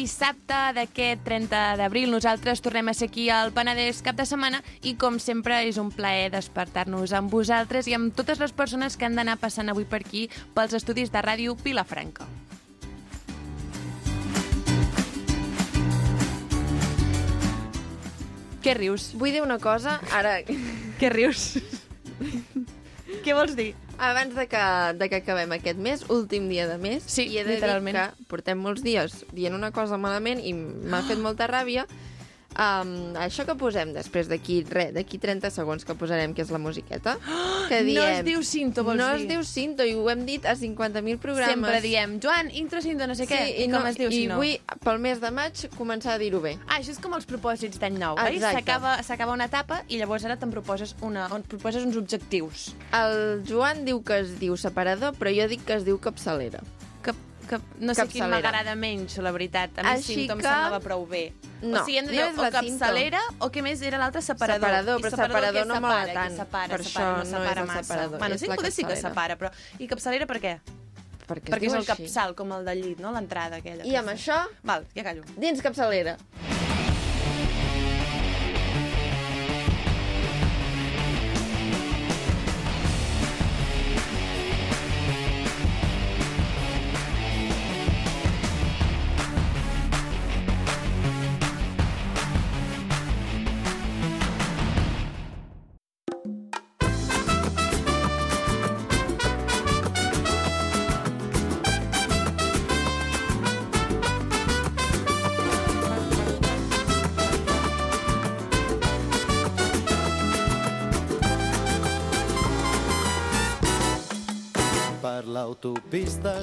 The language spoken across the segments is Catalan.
dissabte d'aquest 30 d'abril. Nosaltres tornem a ser aquí al Penedès cap de setmana i, com sempre, és un plaer despertar-nos amb vosaltres i amb totes les persones que han d'anar passant avui per aquí pels estudis de ràdio Vilafranca. Què rius? Vull dir una cosa, ara, Què rius? Què vols dir? Abans de que, de que acabem aquest mes, últim dia de mes, Sí, i he de literalment. dir que portem molts dies dient una cosa malament i m'ha fet molta ràbia. Um, això que posem després d'aquí, res, d'aquí 30 segons que posarem, que és la musiqueta, que No diem... es diu cinto, vols no dir? es diu cinto, i ho hem dit a 50.000 programes. Sempre diem, Joan, intro cinto, no sé què. Sí, I, com es diu, I si no? vull, pel mes de maig, començar a dir-ho bé. Ah, això és com els propòsits d'any nou, oi? S'acaba una etapa i llavors ara te'n proposes, una, on proposes uns objectius. El Joan diu que es diu separador, però jo dic que es diu capçalera. Que, no sé quin Capçalera. m'agrada menys, la veritat. A mi Així em que- semblava prou bé. No, o sigui, hem de dir no és o capçalera o què més era l'altre separador. Separador, I però separador què no mola separa, tant. Separa, Per separa, això no no és separa el massa. separador, Bueno, és sí, potser sí que separa, però... I capçalera per què? Perquè, Perquè és el així. capçal, com el del llit, no? L'entrada aquella. I amb això, Val, ja callo. dins capçalera.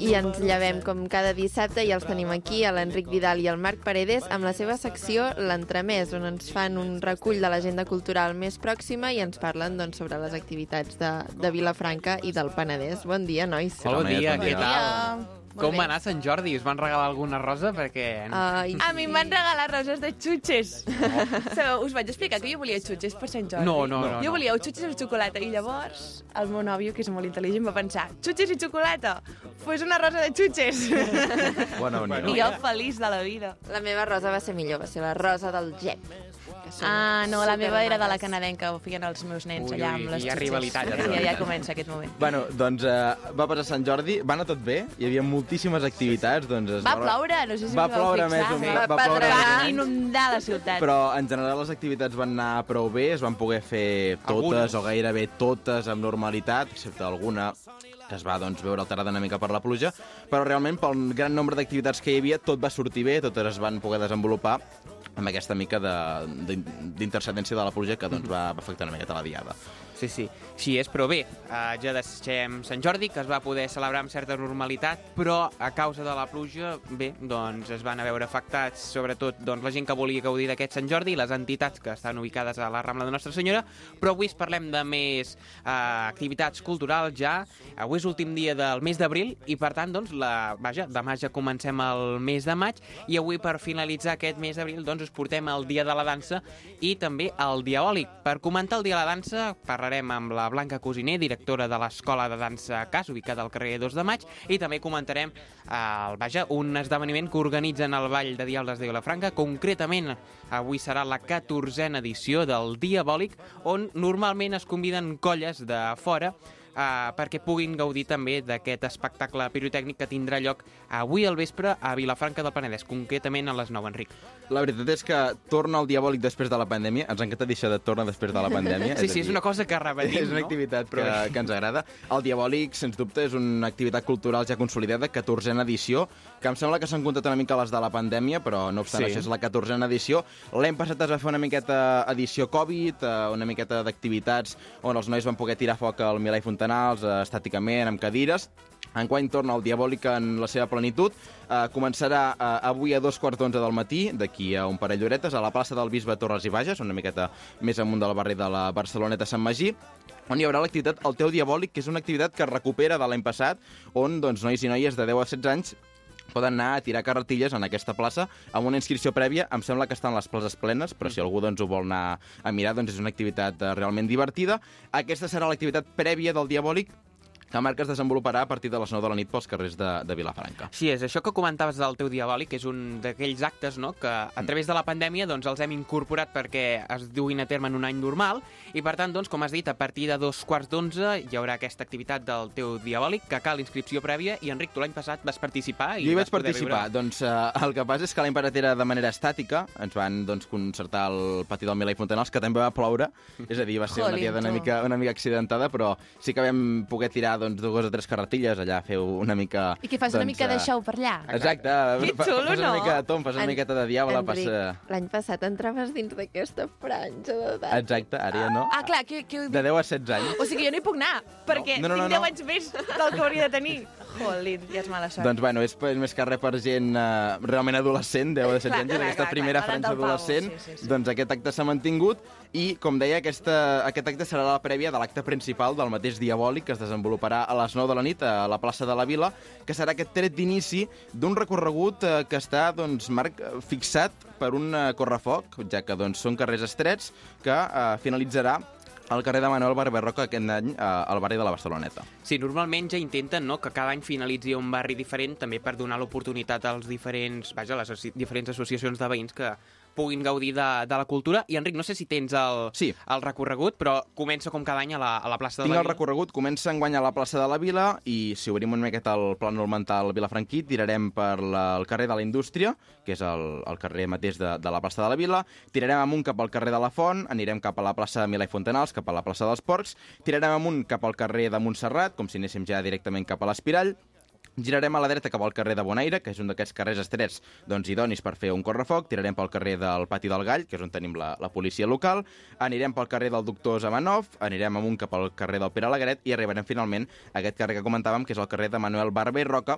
I ens llevem com cada dissabte i els tenim aquí, a l'Enric Vidal i el Marc Paredes, amb la seva secció L'Entremès, on ens fan un recull de l'agenda cultural més pròxima i ens parlen doncs, sobre les activitats de, de Vilafranca i del Penedès. Bon dia, nois. Hola, bon dia, bon què dia. tal? Molt Com va anar Sant Jordi? Us van regalar alguna rosa? Perquè... Ai, A mi em van regalar roses de xutxes. Sabeu, us vaig explicar que jo volia xutxes per Sant Jordi. No, no, no, Jo volia xutxes amb xocolata i llavors el meu nòvio, que és molt intel·ligent, va pensar xutxes i xocolata? Pues una rosa de xutxes. Bona unió. I jo feliç de la vida. la meva rosa va ser millor, va ser la rosa del Gep. Ah, no, la meva era de la canadenca, ho feien els meus nens Ui, allà ui, amb les hi ha xutxes. rivalitat, ja Ja, ja, comença aquest moment. Bueno, doncs uh, va passar Sant Jordi, va anar tot bé, hi havia moltíssimes activitats. Doncs, es Va ploure, no sé si Va us vau ploure fixar. més o menys, Va va ploure més Va inundar la ciutat. Però en general les activitats van anar prou bé, es van poder fer totes Algunes. o gairebé totes amb normalitat, excepte alguna que es va doncs, veure alterada una mica per la pluja, però realment pel gran nombre d'activitats que hi havia tot va sortir bé, totes es van poder desenvolupar amb aquesta mica de- d'in- d'intercedència de, la pluja que doncs, va afectar una miqueta la diada. Sí, sí, sí és, però bé, uh, ja deixem Sant Jordi, que es va poder celebrar amb certa normalitat, però a causa de la pluja, bé, doncs es van a veure afectats, sobretot doncs, la gent que volia gaudir d'aquest Sant Jordi i les entitats que estan ubicades a la Rambla de Nostra Senyora, però avui parlem de més uh, activitats culturals ja. Avui és l'últim dia del mes d'abril i, per tant, doncs, la, vaja, demà ja comencem el mes de maig i avui, per finalitzar aquest mes d'abril, doncs, us portem el Dia de la Dansa i també el Diabòlic. Per comentar el Dia de la Dansa, parlarem amb la Blanca Cosiner, directora de l'Escola de Dansa CAS, ubicada al carrer 2 de maig, i també comentarem eh, vaja, un esdeveniment que organitzen el Vall de Diables de Vilafranca. Concretament, avui serà la 14a edició del Diabòlic, on normalment es conviden colles de fora uh, perquè puguin gaudir també d'aquest espectacle pirotècnic que tindrà lloc avui al vespre a Vilafranca del Penedès, concretament a les 9, Enric. La veritat és que torna el diabòlic després de la pandèmia. Ens encanta això de torna després de la pandèmia. Sí, a sí, és una cosa que repetim, és una no? activitat Però que, que ens agrada. El Diabòlic, sens dubte, és una activitat cultural ja consolidada, 14a edició, que em sembla que s'han comptat una mica les de la pandèmia, però no obstant Sí. això és la 14a edició. L'any passat es va fer una miqueta edició Covid, eh, una miqueta d'activitats on els nois van poder tirar foc al Milà i Fontanals, eh, estàticament, amb cadires. Enguany torna el Diabòlic en la seva plenitud. Uh, començarà uh, avui a dos quarts d'onze del matí, d'aquí a un parell d'horetes, a la plaça del Bisbe Torres i Bages, una miqueta més amunt del barri de la Barceloneta Sant Magí, on hi haurà l'activitat El Teu Diabòlic, que és una activitat que es recupera de l'any passat, on doncs, nois i noies de 10 a 16 anys poden anar a tirar carretilles en aquesta plaça amb una inscripció prèvia. Em sembla que estan les places plenes, però si algú doncs, ho vol anar a mirar, doncs és una activitat eh, realment divertida. Aquesta serà l'activitat prèvia del Diabòlic que el Marc es desenvoluparà a partir de les 9 de la nit pels carrers de, de Vilafranca. Sí, és això que comentaves del teu diabòlic, és un d'aquells actes no, que a través de la pandèmia doncs, els hem incorporat perquè es duguin a terme en un any normal i per tant, doncs, com has dit, a partir de dos quarts d'onze hi haurà aquesta activitat del teu diabòlic que cal inscripció prèvia i Enric, tu l'any passat vas participar i Jo hi vaig participar. Viure... Doncs eh, el que passa és que l'any passat era de manera estàtica. Ens van doncs, concertar el pati del Milà i Fontanals, que també va ploure. És a dir, va ser una diada una mica, una mica accidentada, però sí que vam poder tirar doncs, dues o tres carretilles allà, fer una mica... I que fas una doncs, mica de eh, show per allà. Exacte. Que xulo, fas una no? mica de tom, fas una En- miqueta de diable. Enric, Passa... l'any passat entraves dins d'aquesta franja d'edat. Exacte, ara ja no. Ah, clar, que, que... De 10 a 16 anys. O sigui, jo no hi puc anar, perquè No, no, no, tinc 10 no. anys més del que hauria de tenir. Jolín, ja és mala sort. Doncs bueno, és, és més que res per gent uh, realment adolescent, 10 o 17 Clar, anys, clar, aquesta clar, primera clar, franja pavo, adolescent, sí, sí, sí. doncs aquest acte s'ha mantingut i, com deia, aquesta, aquest acte serà la prèvia de l'acte principal del mateix diabòlic que es desenvoluparà a les 9 de la nit a la plaça de la Vila, que serà aquest tret d'inici d'un recorregut eh, que està, doncs, Marc, eh, fixat per un eh, correfoc, ja que doncs, són carrers estrets, que eh, finalitzarà al carrer de Manuel Barber Roca aquest any eh, al barri de la Barceloneta. Sí, normalment ja intenten no, que cada any finalitzi un barri diferent, també per donar l'oportunitat als diferents, vaja, les diferents associacions de veïns que puguin gaudir de, de la cultura. I, Enric, no sé si tens el, Sí. el recorregut, però comença com cada any a la, a la plaça de Tinc la el Vila. recorregut, comença enguany a la plaça de la Vila i si obrim una miqueta el pla monumental Vilafranquí, tirarem per la, el carrer de la Indústria, que és el, el carrer mateix de, de la plaça de la Vila, tirarem amunt cap al carrer de la Font, anirem cap a la plaça de Milà i Fontanals, cap a la plaça dels Porcs, tirarem amunt cap al carrer de Montserrat, com si anéssim ja directament cap a l'Espirall, Girarem a la dreta cap al carrer de Bonaire, que és un d'aquests carrers estrets doncs, idonis per fer un correfoc. Tirarem pel carrer del Pati del Gall, que és on tenim la, la policia local. Anirem pel carrer del Doctor Zamanov, anirem amunt cap al carrer del Pere Alegret i arribarem finalment a aquest carrer que comentàvem, que és el carrer de Manuel Barber Roca,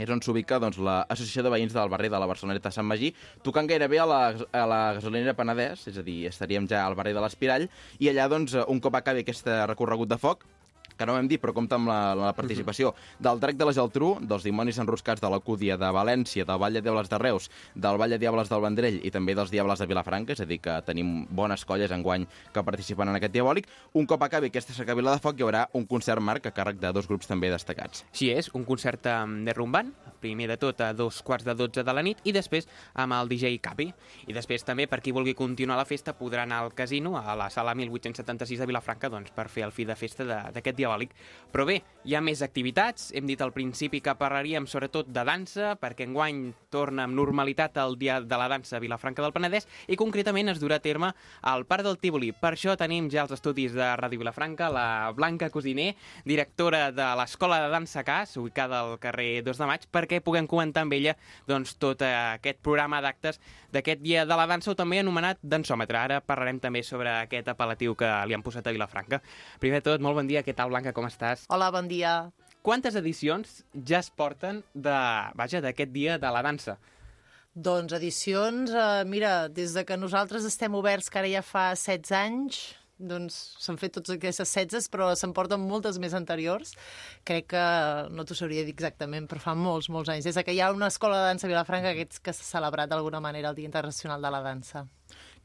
és on s'ubica doncs, l'Associació de Veïns del barri de la Barceloneta Sant Magí, tocant gairebé a la, a la gasolinera Penedès, és a dir, estaríem ja al barri de l'Espirall, i allà, doncs, un cop acabi aquest recorregut de foc, que no ho hem dit, però compta amb la, la participació del Drac de la Geltrú, dels dimonis enroscats de l'Alcúdia de València, del Vall de Diables de Reus, del Vall de Diables del Vendrell i també dels Diables de Vilafranca, és a dir, que tenim bones colles enguany que participen en aquest diabòlic. Un cop acabi aquesta cercavila de foc, hi haurà un concert marc a càrrec de dos grups també destacats. Així és, un concert amb de rumbant, primer de tot a dos quarts de dotze de la nit i després amb el DJ Capi. I després també, per qui vulgui continuar la festa, podrà anar al casino, a la sala 1876 de Vilafranca, doncs, per fer el fi de festa d'aquest diabòlic. Però bé, hi ha més activitats. Hem dit al principi que parlaríem sobretot de dansa, perquè enguany torna amb normalitat el Dia de la Dansa a Vilafranca del Penedès i concretament es durà a terme al Parc del Tívoli. Per això tenim ja els estudis de Ràdio Vilafranca la Blanca Cosiner, directora de l'Escola de Dansa CAS, ubicada al carrer 2 de maig, perquè puguem comentar amb ella doncs, tot aquest programa d'actes d'aquest Dia de la Dansa, o també anomenat Dansòmetre. Ara parlarem també sobre aquest apel·latiu que li han posat a Vilafranca. Primer tot, molt bon dia. Què tal, Blanca? Com estàs? Hola, bon dia. Quantes edicions ja es porten de, vaja, d'aquest Dia de la Dansa? Doncs edicions, eh, mira, des de que nosaltres estem oberts, que ara ja fa 16 anys, doncs s'han fet totes aquestes 16, però se'n porten moltes més anteriors. Crec que no t'ho sabria dir exactament, però fa molts, molts anys. Des de que hi ha una escola de dansa a Vilafranca que, que s'ha celebrat d'alguna manera el Dia Internacional de la Dansa.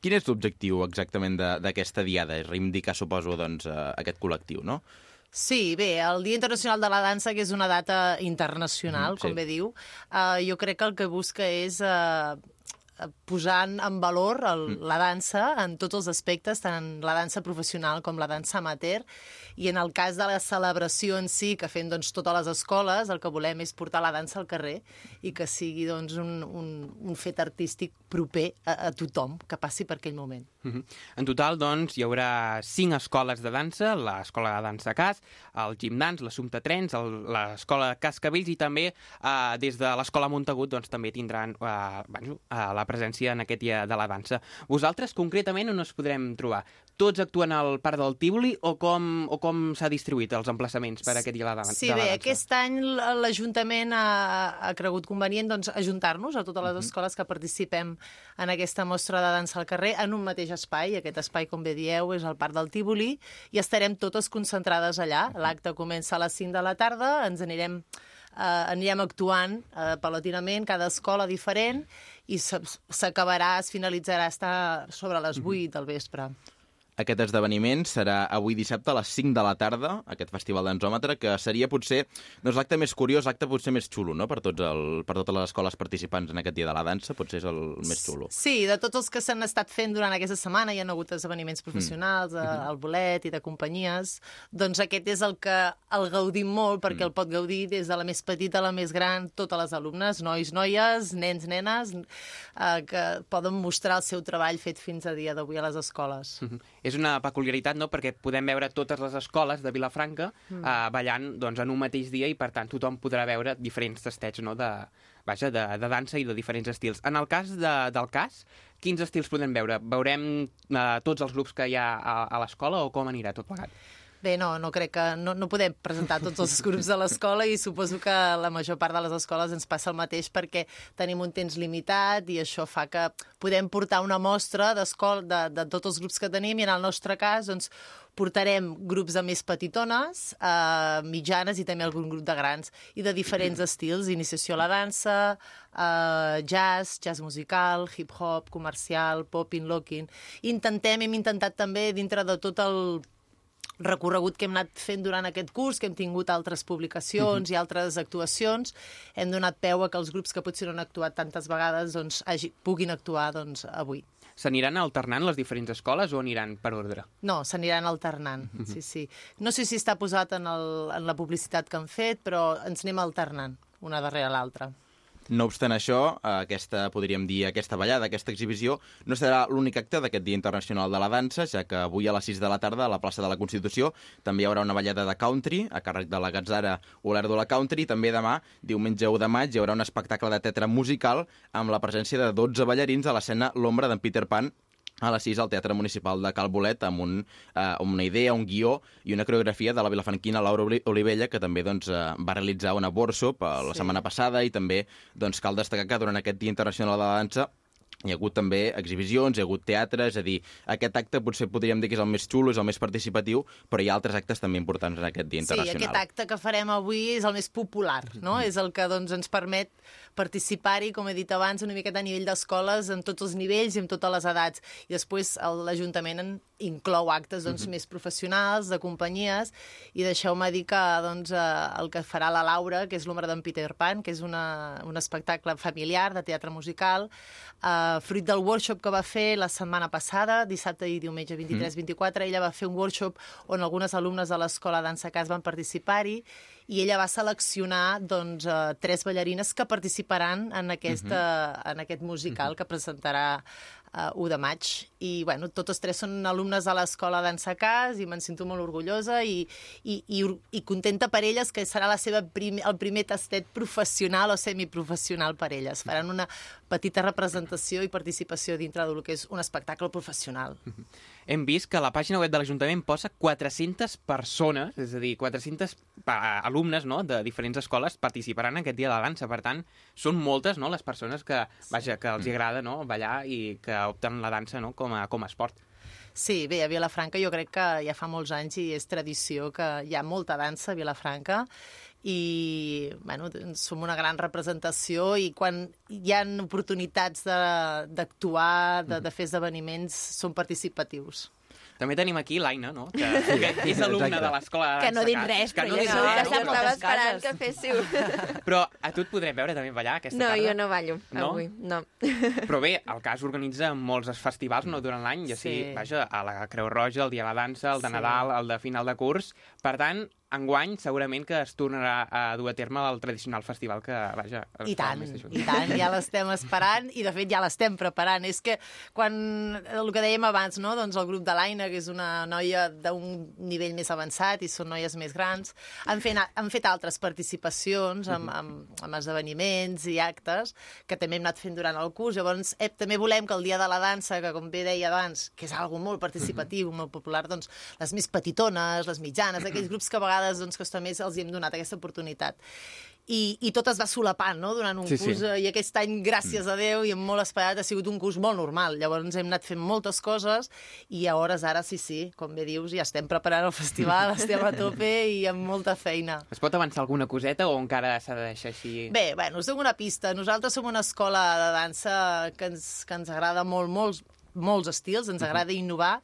Quin és l'objectiu exactament de- d'aquesta diada? És reivindicar, suposo, doncs, eh, aquest col·lectiu, no? Sí, bé, el Dia Internacional de la Dansa, que és una data internacional, Mhm, sí. com bé diu, eh, jo crec que el que busca és eh, posant en valor el, la dansa en tots els aspectes, tant la dansa professional com la dansa amateur, i en el cas de la celebració en si, que fem doncs, totes les escoles, el que volem és portar la dansa al carrer i que sigui doncs, un, un, un fet artístic proper a, a tothom que passi per aquell moment. Mhm. En total, doncs, hi haurà cinc escoles de dansa, l'Escola de Dansa Cas, el Gimdans, l'Assumpte Trens, l'Escola Cascavells i també eh, des de l'Escola Montagut doncs, també tindran eh, bueno, eh, la presència en aquest dia de la dansa. Vosaltres, concretament, on us podrem trobar? Tots actuen al Parc del Tívoli o com, o com s'ha distribuït els emplaçaments per aquest dia de la, Sí, de la bé, dansa? aquest any l'Ajuntament ha, ha cregut convenient doncs, ajuntar-nos a totes les escoles que participem en aquesta mostra de dansa al carrer en un mateix espai. Aquest espai, com bé dieu, és el Parc del Tívoli i estarem totes concentrades allà. L'acte comença a les 5 de la tarda, ens anirem eh, anirem actuant eh, palatinament, cada escola diferent, i s'acabarà, es finalitzarà estar sobre les 8 del vespre. Aquest esdeveniment serà avui dissabte a les 5 de la tarda, aquest festival d'Ensòmetre, que seria potser doncs, l'acte més curiós, l'acte potser més xulo, no?, per, tots el, per totes les escoles participants en aquest dia de la dansa, potser és el més xulo. Sí, de tots els que s'han estat fent durant aquesta setmana, hi ha hagut esdeveniments professionals, mm. al bolet i de companyies, doncs aquest és el que el gaudim molt, perquè mm. el pot gaudir des de la més petita a la més gran, totes les alumnes, nois, noies, nens, nenes, eh, que poden mostrar el seu treball fet fins a dia d'avui a les escoles. Mm -hmm. És una peculiaritat, no?, perquè podem veure totes les escoles de Vilafranca mm. eh, ballant doncs, en un mateix dia i, per tant, tothom podrà veure diferents tastets no?, de, vaja, de, de dansa i de diferents estils. En el cas de, del cas, quins estils podem veure? Veurem eh, tots els grups que hi ha a, a l'escola o com anirà tot plegat? Bé, no, no crec que... No, no podem presentar tots els grups de l'escola i suposo que la major part de les escoles ens passa el mateix perquè tenim un temps limitat i això fa que podem portar una mostra de, de tots els grups que tenim i en el nostre cas doncs, portarem grups de més petitones, eh, mitjanes i també algun grup de grans i de diferents estils, iniciació a la dansa, eh, jazz, jazz musical, hip-hop, comercial, pop-in, locking. Intentem, hem intentat també dintre de tot el recorregut que hem anat fent durant aquest curs, que hem tingut altres publicacions -hmm. i altres actuacions, hem donat peu a que els grups que potser no han actuat tantes vegades doncs, hagi, puguin actuar doncs, avui. S'aniran alternant les diferents escoles o aniran per ordre? No, s'aniran alternant, mm -hmm. sí, sí. No sé si està posat en, el, en la publicitat que han fet, però ens anem alternant una darrere l'altra. No obstant això, aquesta, podríem dir, aquesta ballada, aquesta exhibició, no serà l'únic acte d'aquest Dia Internacional de la Dansa, ja que avui a les 6 de la tarda a la plaça de la Constitució també hi haurà una ballada de country a càrrec de la Gazzara Olerdo la Country i també demà, diumenge 1 de maig, hi haurà un espectacle de teatre musical amb la presència de 12 ballarins a l'escena L'Ombra d'en Peter Pan a les 6 al Teatre Municipal de Calbolet amb, un, eh, amb una idea, un guió i una coreografia de la vilafranquina Laura Olivella, que també doncs, eh, va realitzar una workshop eh, la sí. setmana passada i també doncs, cal destacar que durant aquest Dia Internacional de la Dansa hi ha hagut també exhibicions, hi ha hagut teatre, és a dir, aquest acte potser podríem dir que és el més xulo, és el més participatiu, però hi ha altres actes també importants en aquest Dia Internacional. Sí, aquest acte que farem avui és el més popular, no? Mm. És el que doncs, ens permet participar-hi, com he dit abans, una miqueta a nivell d'escoles, en tots els nivells i en totes les edats. I després l'Ajuntament inclou actes doncs, mm -hmm. més professionals, de companyies, i deixeu-me dir que doncs, eh, el que farà la Laura, que és l'ombra d'en Peter Pan, que és una, un espectacle familiar de teatre musical, eh, fruit del workshop que va fer la setmana passada, dissabte i diumenge 23-24, mm. ella va fer un workshop on algunes alumnes de l'escola Dansa Cas van participar-hi, i ella va seleccionar doncs, uh, tres ballarines que participaran en, aquesta, uh -huh. en aquest musical uh -huh. que presentarà uh, 1 de maig. I, bueno, totes tres són alumnes de l'escola Cas i me'n sento molt orgullosa i, i, i, i contenta per elles que serà la seva prim, el primer tastet professional o semiprofessional per elles. Faran una petita representació i participació dintre del que és un espectacle professional. Hem vist que la pàgina web de l'Ajuntament posa 400 persones, és a dir, 400 alumnes no, de diferents escoles participaran en aquest dia de la dansa. Per tant, són moltes no, les persones que, vaja, que els agrada no, ballar i que opten la dansa no, com, a, com a esport. Sí, bé, a Vilafranca jo crec que ja fa molts anys i és tradició que hi ha molta dansa a Vilafranca i bueno, som una gran representació i quan hi ha oportunitats d'actuar, de, de, de fer esdeveniments, són participatius. També tenim aquí l'Aina, no? Que, que és alumna de l'escola Que no dit res, que no dit res. Que estava esperant que féssiu. Però a tu et podrem veure també ballar aquesta no, tarda? No, jo no ballo no? avui, no. Però bé, el cas organitza molts festivals no, durant l'any, ja sí. sigui, vaja, a la Creu Roja, el Dia de la Dansa, el de sí. Nadal, el de final de curs. Per tant, enguany segurament que es tornarà a dur a terme el tradicional festival que, vaja... I tant, i tant, ja l'estem esperant i de fet ja l'estem preparant. És que quan, el que dèiem abans, no? doncs el grup de l'Aina, que és una noia d'un nivell més avançat i són noies més grans, han fet, han fet altres participacions amb, amb, amb esdeveniments i actes que també hem anat fent durant el curs. Llavors, eh, també volem que el dia de la dansa, que com bé deia abans, que és algo molt participatiu, molt popular, doncs les més petitones, les mitjanes, aquells grups que a vegades vegades doncs, que també els hem donat aquesta oportunitat. I, i tot es va solapant no? durant un sí, curs sí. Eh, i aquest any, gràcies a Déu i amb molt esperat, ha sigut un curs molt normal. Llavors hem anat fent moltes coses i a hores ara sí, sí, com bé dius, ja estem preparant el festival, estem a tope i amb molta feina. Es pot avançar alguna coseta o encara s'ha de deixar així? Bé, bueno, us dono una pista. Nosaltres som una escola de dansa que ens, que ens agrada molt, molts, molts estils, ens agrada innovar,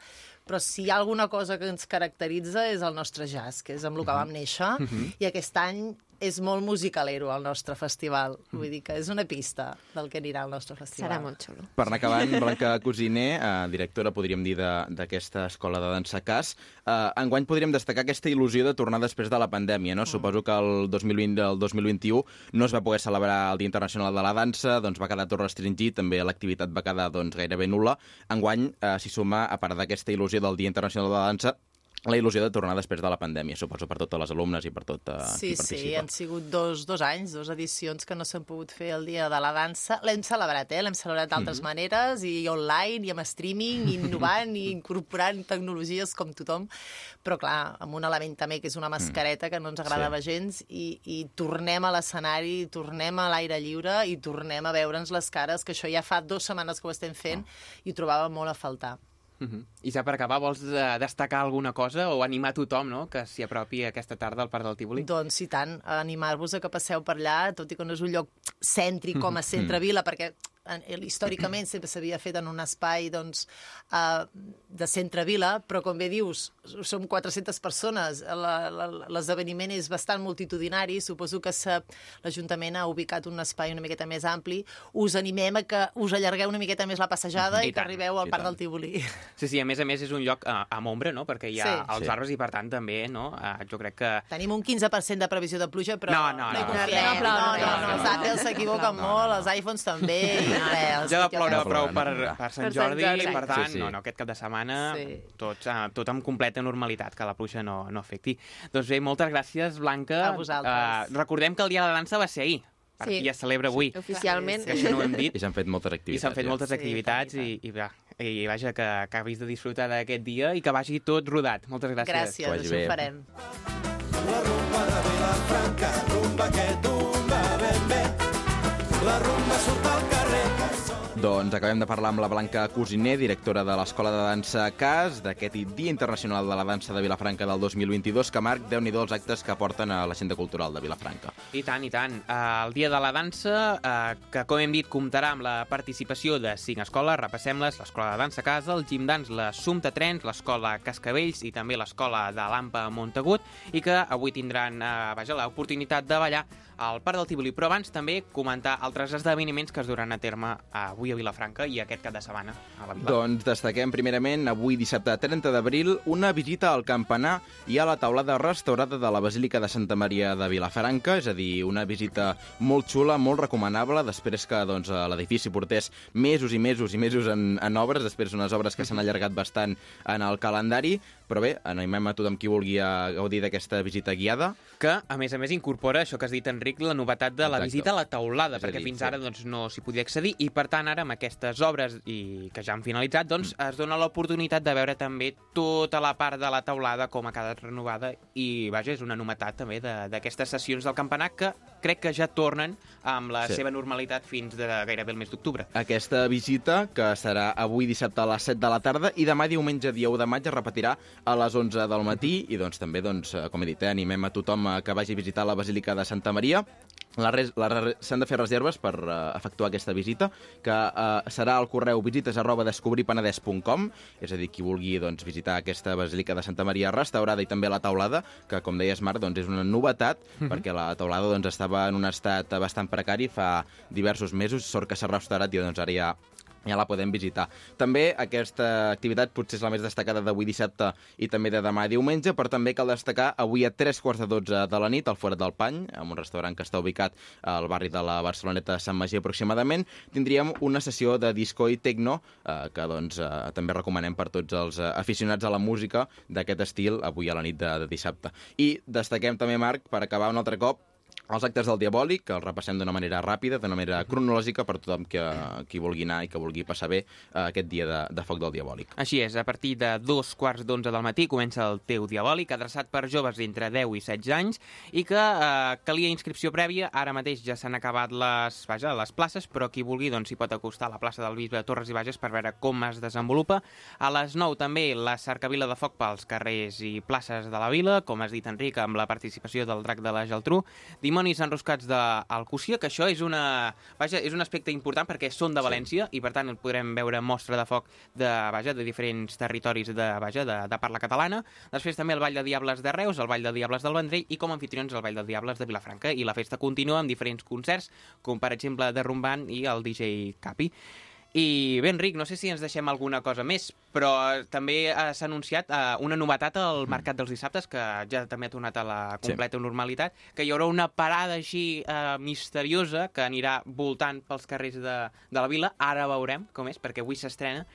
però si hi ha alguna cosa que ens caracteritza és el nostre jazz, que és amb el que vam néixer, i aquest any és molt musicalero el nostre festival. Vull dir que és una pista del que anirà al nostre festival. Serà molt xulo. Per anar acabant, Blanca Cosiner, eh, directora, podríem dir, de- d'aquesta escola de dansa CAS, eh, enguany podríem destacar aquesta il·lusió de tornar després de la pandèmia, no? Suposo que el 2020 el 2021 no es va poder celebrar el Dia Internacional de la Dansa, doncs va quedar tot restringit, també l'activitat va quedar doncs, gairebé nula. Enguany eh, s'hi suma, a part d'aquesta il·lusió del Dia Internacional de la Dansa, la il·lusió de tornar després de la pandèmia, suposo, per totes les alumnes i per tot uh, Sí, qui sí, participa. han sigut dos, dos anys, dos edicions que no s'han pogut fer el dia de la dansa. L'hem celebrat, eh? L'hem celebrat d'altres Mhm. maneres, i online, i amb streaming, i innovant, i incorporant tecnologies com tothom. Però, clar, amb un element també que és una mascareta que no ens agradava Sí. gens, i, i tornem a l'escenari, tornem a l'aire lliure, i tornem a veure'ns les cares, que això ja fa dues setmanes que ho estem fent, i ho trobàvem molt a faltar. Mhm. I ja per acabar, vols eh, destacar alguna cosa o animar tothom no? que s'hi apropi aquesta tarda al Parc del Tívoli? Doncs, i tant, animar-vos a que passeu per allà, tot i que no és un lloc cèntric com a centre-vila, perquè eh, històricament sempre s'havia fet en un espai doncs, uh, de centre-vila, però com bé dius, som 400 persones, l'esdeveniment és bastant multitudinari, suposo que s'ha- l'Ajuntament ha ubicat un espai una miqueta més ampli, us animem a que us allargueu una miqueta més la passejada I i, que tant, arribeu al Parc tant. del Tívoli. Sí, sí, a més a més és un lloc eh, amb ombra, no? perquè hi ha Sí. els Sí. arbres i per tant també, no? Eh, jo crec que... Tenim un 15% de previsió de pluja, però No, no, hi no. confiem. No, No, no, no, no, no, no, els no, Apple no, s'equivoquen no, molt, no. els iPhones també, i res. Ja de estic ploure a- prou per, no, no. Per Sant Per Sant Jordi, Jordi. per tant, Sí, sí. no, no, aquest cap de setmana Sí. tot, eh, tot amb completa normalitat, que la pluja no, no afecti. Doncs bé, moltes gràcies, Blanca. A vosaltres. Eh, recordem que el dia de la dansa va ser ahir, Sí. i es celebra avui. Oficialment. Que això no ho hem dit. I s'han fet moltes I activitats. s'han fet ja. moltes Sí, activitats tant, i, i, va, i vaja, que acabis de disfrutar d'aquest dia i que vagi tot rodat. Moltes gràcies. Gràcies, Que vagi això bé. ho farem. La rumba de Vilafranca, rumba que tumba ben bé. La rumba. Doncs acabem de parlar amb la Blanca Cosiner, directora de l'Escola de Dansa CAS, d'aquest Dia Internacional de la Dansa de Vilafranca del 2022, que marc, déu nhi els actes que porten a l'agenda cultural de Vilafranca. I tant, i tant. Uh, el Dia de la Dansa, uh, que com hem dit comptarà amb la participació de cinc escoles, repassem-les, l'Escola de Dansa Casa, el Gim Dans, la Sumta Trens, l'Escola Cascavells i també l'Escola de l'Ampa Montagut, i que avui tindran uh, vaja, l'oportunitat de ballar al Parc del Tívoli. Però abans també comentar altres esdeveniments que es duran a terme avui a Vilafranca i aquest cap de setmana a la Vila. Doncs destaquem primerament avui dissabte 30 d'abril una visita al campanar i a la taulada restaurada de la Basílica de Santa Maria de Vilafranca, és a dir, una visita molt xula, molt recomanable, després que doncs, l'edifici portés mesos i mesos i mesos en, en obres, després unes obres que s'han allargat bastant en el calendari, però bé, animem a tothom qui vulgui a gaudir d'aquesta visita guiada. que, a més a més, incorpora això que has dit, Enric, la novetat de la Exacte. visita a la taulada, És perquè dir, fins sí. ara doncs, no s'hi podia accedir, i per tant ara amb aquestes obres i que ja han finalitzat, doncs Mm. es dona l'oportunitat de veure també tota la part de la taulada com ha quedat renovada, i vaja, és una novetat també de- d'aquestes sessions del campanar que crec que ja tornen amb la Sí. seva normalitat fins de gairebé el mes d'octubre. Aquesta visita, que serà avui dissabte a les 7 de la tarda i demà diumenge dia 1 de maig es repetirà a les 11 del matí i doncs també, doncs, eh, com he dit, eh, animem a tothom a que vagi a visitar la Basílica de Santa Maria. S'han de fer reserves per uh, efectuar aquesta visita, que uh, serà al correu visites arroba descobrirpenedès.com, és a dir, qui vulgui doncs, visitar aquesta Basílica de Santa Maria restaurada i també la taulada, que com deies, Marc, doncs, és una novetat, perquè la taulada doncs, estava en un estat bastant precari fa diversos mesos, sort que s'ha restaurat i doncs, ara ja ja la podem visitar. També aquesta activitat potser és la més destacada d'avui dissabte i també de demà diumenge, però també cal destacar avui a tres quarts de dotze de la nit al Forat del Pany, en un restaurant que està ubicat al barri de la Barceloneta de Sant Magí aproximadament, tindríem una sessió de disco i techno eh, que doncs, eh, també recomanem per tots els eh, aficionats a la música d'aquest estil avui a la nit de, de dissabte. I destaquem també, Marc, per acabar un altre cop, els actes del Diabòlic, que els repassem d'una manera ràpida, d'una manera cronològica per tothom que, qui vulgui anar i que vulgui passar bé eh, aquest dia de, de foc del Diabòlic. Així és, a partir de dos quarts d'onze del matí comença el teu diabòlic, adreçat per joves d'entre 10 i 16 anys, i que eh, calia inscripció prèvia. Ara mateix ja s'han acabat les, vaja, les places, però qui vulgui doncs, s'hi pot acostar a la plaça del Bisbe de Torres i Bages per veure com es desenvolupa. A les 9 també la cercavila de foc pels carrers i places de la vila, com has dit, Enric, amb la participació del drac de la Geltrú. Dimarts dimonis enroscats d'Alcúcia, que això és, una, vaja, és un aspecte important perquè són de València i, per tant, podrem veure mostra de foc de, vaja, de diferents territoris de, vaja, de, de parla catalana. Després també el Ball de Diables de Reus, el Ball de Diables del Vendrell i com a anfitrions el Ball de Diables de Vilafranca. I la festa continua amb diferents concerts, com per exemple de Rumbant i el DJ Capi. I bé, Enric, no sé si ens deixem alguna cosa més, però eh, també s'ha anunciat eh, una novetat al Mercat dels Dissabtes, que ja també ha tornat a la completa normalitat, que hi haurà una parada així eh, misteriosa que anirà voltant pels carrers de, de la vila. Ara veurem com és, perquè avui s'estrena.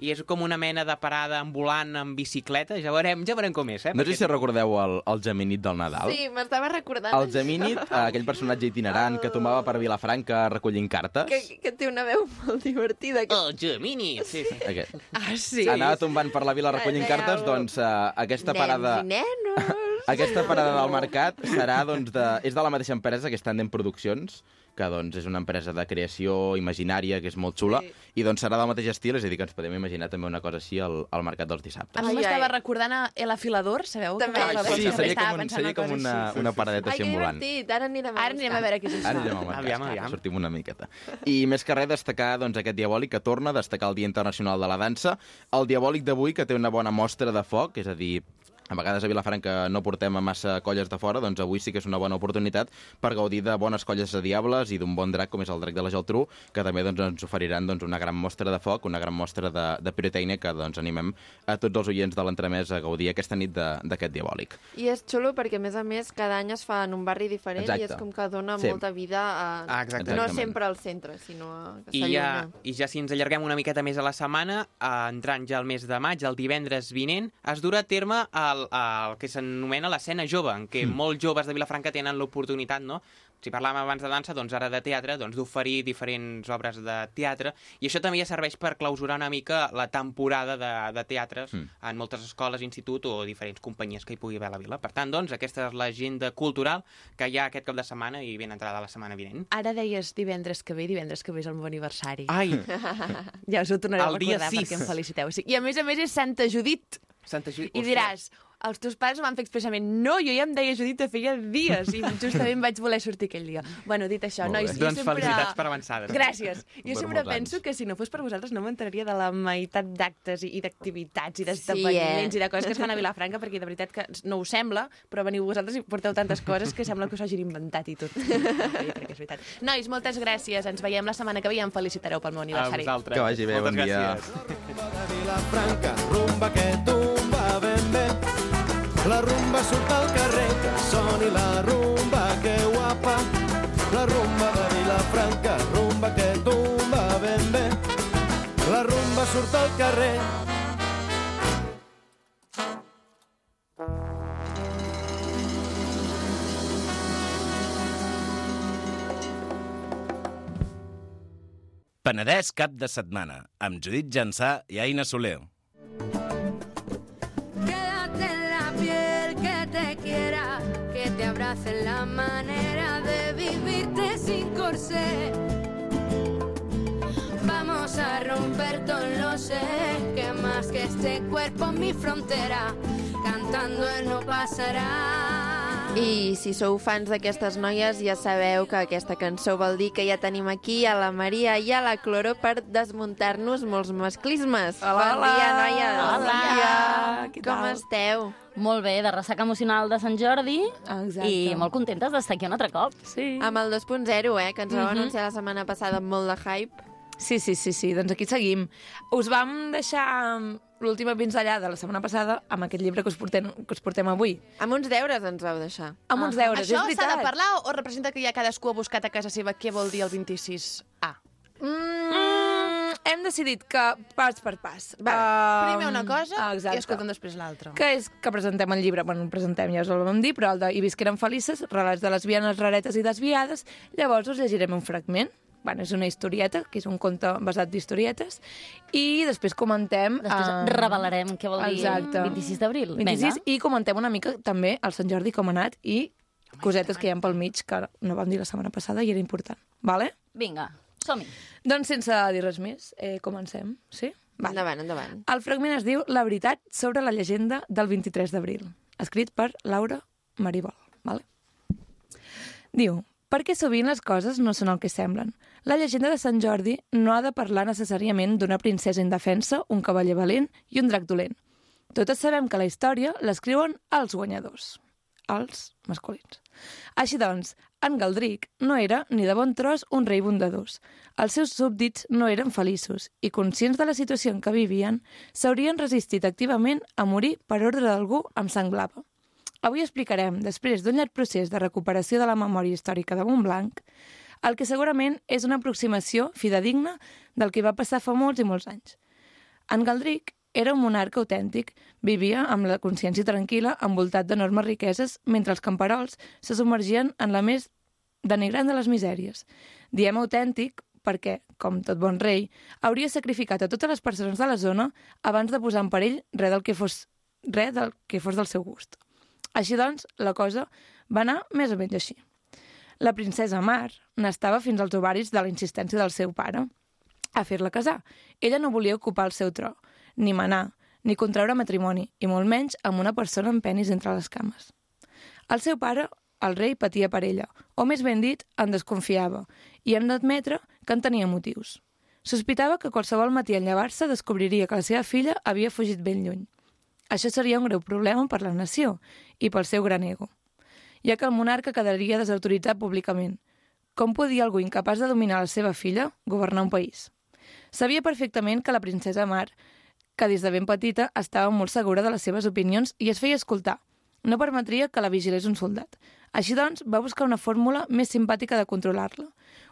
I és com una mena de parada ambulant amb bicicleta. Ja veurem, ja veurem com és, eh? No sé si recordeu el, el Geminit del Nadal. Sí, m'estava recordant. El Geminit, eh, aquell personatge itinerant que tomava per Vilafranca recollint cartes. Que, que té una veu molt divertida. Que... El Gemini! Sí, sí. Aquest. Ah, sí? Anava tombant per la vila recollint Aneu. cartes, doncs eh, aquesta parada... Nens i nenos. Aquesta parada del mercat serà, doncs, de, és de la mateixa empresa que és Tandem Produccions, que doncs, és una empresa de creació imaginària, que és molt xula, sí. i doncs serà del mateix estil, és a dir, que ens podem imaginar també una cosa així al, al mercat dels A dissabtes. mi Ai, m'estava ai. recordant a El Afilador, sabeu? També. Que Ai, sí, seria com, un, seria com una, així. una paradeta Ai, així que ambulant. divertit. Ara anirem a Ara anirem a veure què és això. Ara anirem amb el Aviam, aviam. sortim una miqueta. I més que res, destacar doncs, aquest diabòlic que torna, destacar el Dia Internacional de la Dansa, el diabòlic d'avui que té una bona mostra de foc, és a dir, a vegades a Vilafranca no portem a massa colles de fora, doncs avui sí que és una bona oportunitat per gaudir de bones colles de diables i d'un bon drac com és el drac de la Geltrú, que també doncs, ens oferiran doncs, una gran mostra de foc, una gran mostra de, de pirotècnia que doncs, animem a tots els oients de l'entremès a gaudir aquesta nit de- d'aquest diabòlic. I és xulo perquè, a més a més, cada any es fa en un barri diferent Exacte. i és com que dona Sí. molta vida a... Ah, exacte. no Exactament. sempre al centre, sinó a I ja. I ja si ens allarguem una miqueta més a la setmana, eh, entrant ja al mes de maig, el divendres vinent, es durà a terme el, el que s'anomena l'escena jove, en què mm. molts joves de Vilafranca tenen l'oportunitat, no?, si parlàvem abans de dansa, doncs ara de teatre, doncs d'oferir diferents obres de teatre, i això també ja serveix per clausurar una mica la temporada de, de teatres Mm. en moltes escoles, institut o diferents companyies que hi pugui haver a la vila. Per tant, doncs, aquesta és l'agenda cultural que hi ha aquest cap de setmana i ben entrada la setmana vinent. Ara deies divendres que ve, divendres que ve és el meu aniversari. Ai, Ja us ho tornaré El a dia recordar perquè em feliciteu. Sí. I a més a més és Santa Judit. Santa Judit. I diràs, els teus pares m'han fet expressament no, jo ja em deia Judit de feia dies i justament vaig voler sortir aquell dia. Bueno, dit això, Molt bé. nois, jo Doncs sempre... felicitats per avançades. Gràcies. Jo Per sempre penso anys. que si no fos per vosaltres no m'enteraria de la meitat d'actes i, d'activitats i Sí, d'esdeveniments eh? i de coses que es fan a Vilafranca, perquè de veritat que no us sembla, però veniu vosaltres i porteu tantes coses que sembla que us hagin inventat i tot. Jo crec que és veritat. Nois, moltes gràcies. Ens veiem la setmana que ve i em felicitareu pel meu A aniversari. vosaltres. Que vagi bé, Moltes bon dia. gràcies. rumba de Vilafranca, rumba que tumba ben bé. La rumba surt al carrer, que soni la rumba, que guapa. La rumba de Vilafranca, rumba que tumba ben bé. La rumba surt al carrer. Penedès cap de setmana, amb Judit Jansà i Aina Soler. En la manera de vivirte sin corsé. Vamos a romper todo lo sé, que más que este cuerpo mi frontera, cantando él no pasará. I si sou fans d'aquestes noies, ja sabeu que aquesta cançó vol dir que ja tenim aquí a la Maria i a la Cloro per desmuntar-nos molts masclismes. Hola, bon dia, hola. noies. Hola. Bon dia. Com esteu? Molt bé, de ressaca emocional de Sant Jordi Exacte. i molt contentes d'estar aquí un altre cop. Sí. Amb el 2.0, eh, que ens vau Mhm. anunciar la setmana passada amb molt de hype. Sí, sí, sí, sí, doncs aquí seguim. Us vam deixar l'última pinzellada la setmana passada amb aquest llibre que us portem, que us portem avui. Amb uns deures ens vau deixar. Amb uns deures, Això és veritat. s'ha de parlar o representa que ja cadascú ha buscat a casa seva què vol dir el 26A? Mm, hem decidit que pas per pas. Vale. Um, Primer una cosa exacte. i escoltem després l'altra. que és que presentem el llibre, bueno, presentem, ja us el vam dir, però el de I visqueren felices, relats de lesbianes raretes i desviades, llavors us llegirem un fragment, bueno, és una historieta, que és un conte basat d'historietes, i després comentem... Després eh, revelarem què vol dir Exacte. 26 d'abril. 26, i comentem una mica també el Sant Jordi com ha anat i cosetes que hi ha pel mig que no vam dir la setmana passada i era important. Vale? Vinga, som-hi. Doncs sense dir res més, eh, comencem, sí? Vale. Endavant, endavant. El fragment es diu La veritat sobre la llegenda del 23 d'abril, escrit per Laura Maribol. Vale? Diu, perquè sovint les coses no són el que semblen. La llegenda de Sant Jordi no ha de parlar necessàriament d'una princesa indefensa, un cavaller valent i un drac dolent. Totes sabem que la història l'escriuen els guanyadors, els masculins. Així doncs, en Galdric no era ni de bon tros un rei bondadós. Els seus súbdits no eren feliços i, conscients de la situació en què vivien, s'haurien resistit activament a morir per ordre d'algú amb sang blava. Avui explicarem, després d'un llarg procés de recuperació de la memòria històrica de Montblanc, el que segurament és una aproximació fidedigna del que va passar fa molts i molts anys. En Galdric era un monarca autèntic, vivia amb la consciència tranquil·la, envoltat d'enormes riqueses, mentre els camperols se submergien en la més denigrant de les misèries. Diem autèntic perquè, com tot bon rei, hauria sacrificat a totes les persones de la zona abans de posar en perill res del que fos, res del que fos del seu gust. Així doncs, la cosa va anar més o menys així. La princesa Mar n'estava fins als ovaris de la insistència del seu pare a fer-la casar. Ella no volia ocupar el seu tro, ni manar, ni contraure matrimoni, i molt menys amb una persona amb penis entre les cames. El seu pare, el rei, patia per ella, o més ben dit, en desconfiava, i hem d'admetre que en tenia motius. Sospitava que qualsevol matí en llevar-se descobriria que la seva filla havia fugit ben lluny. Això seria un greu problema per la nació i pel seu gran ego, ja que el monarca quedaria desautoritzat públicament. Com podia algú incapaç de dominar la seva filla governar un país? Sabia perfectament que la princesa Mar que des de ben petita estava molt segura de les seves opinions i es feia escoltar. No permetria que la vigilés un soldat. Així doncs, va buscar una fórmula més simpàtica de controlar-la.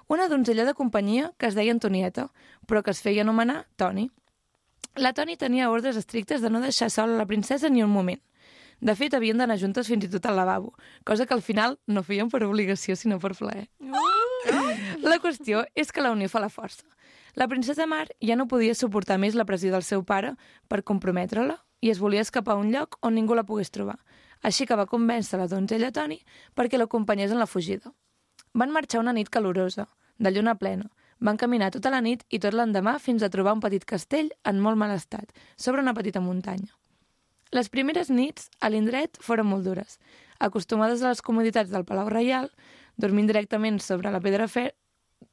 Una donzella de companyia que es deia Antonieta, però que es feia anomenar Toni. La Toni tenia ordres estrictes de no deixar sola la princesa ni un moment. De fet, havien d'anar juntes fins i tot al lavabo, cosa que al final no feien per obligació, sinó per plaer. La qüestió és que la unió fa la força. La princesa Mar ja no podia suportar més la pressió del seu pare per comprometre-la i es volia escapar a un lloc on ningú la pogués trobar. Així que va convèncer la donzella Toni perquè l'acompanyés en la fugida. Van marxar una nit calorosa, de lluna plena. Van caminar tota la nit i tot l'endemà fins a trobar un petit castell en molt mal estat, sobre una petita muntanya. Les primeres nits a l'indret foren molt dures. Acostumades a les comoditats del Palau Reial, dormint directament sobre la pedra, fe...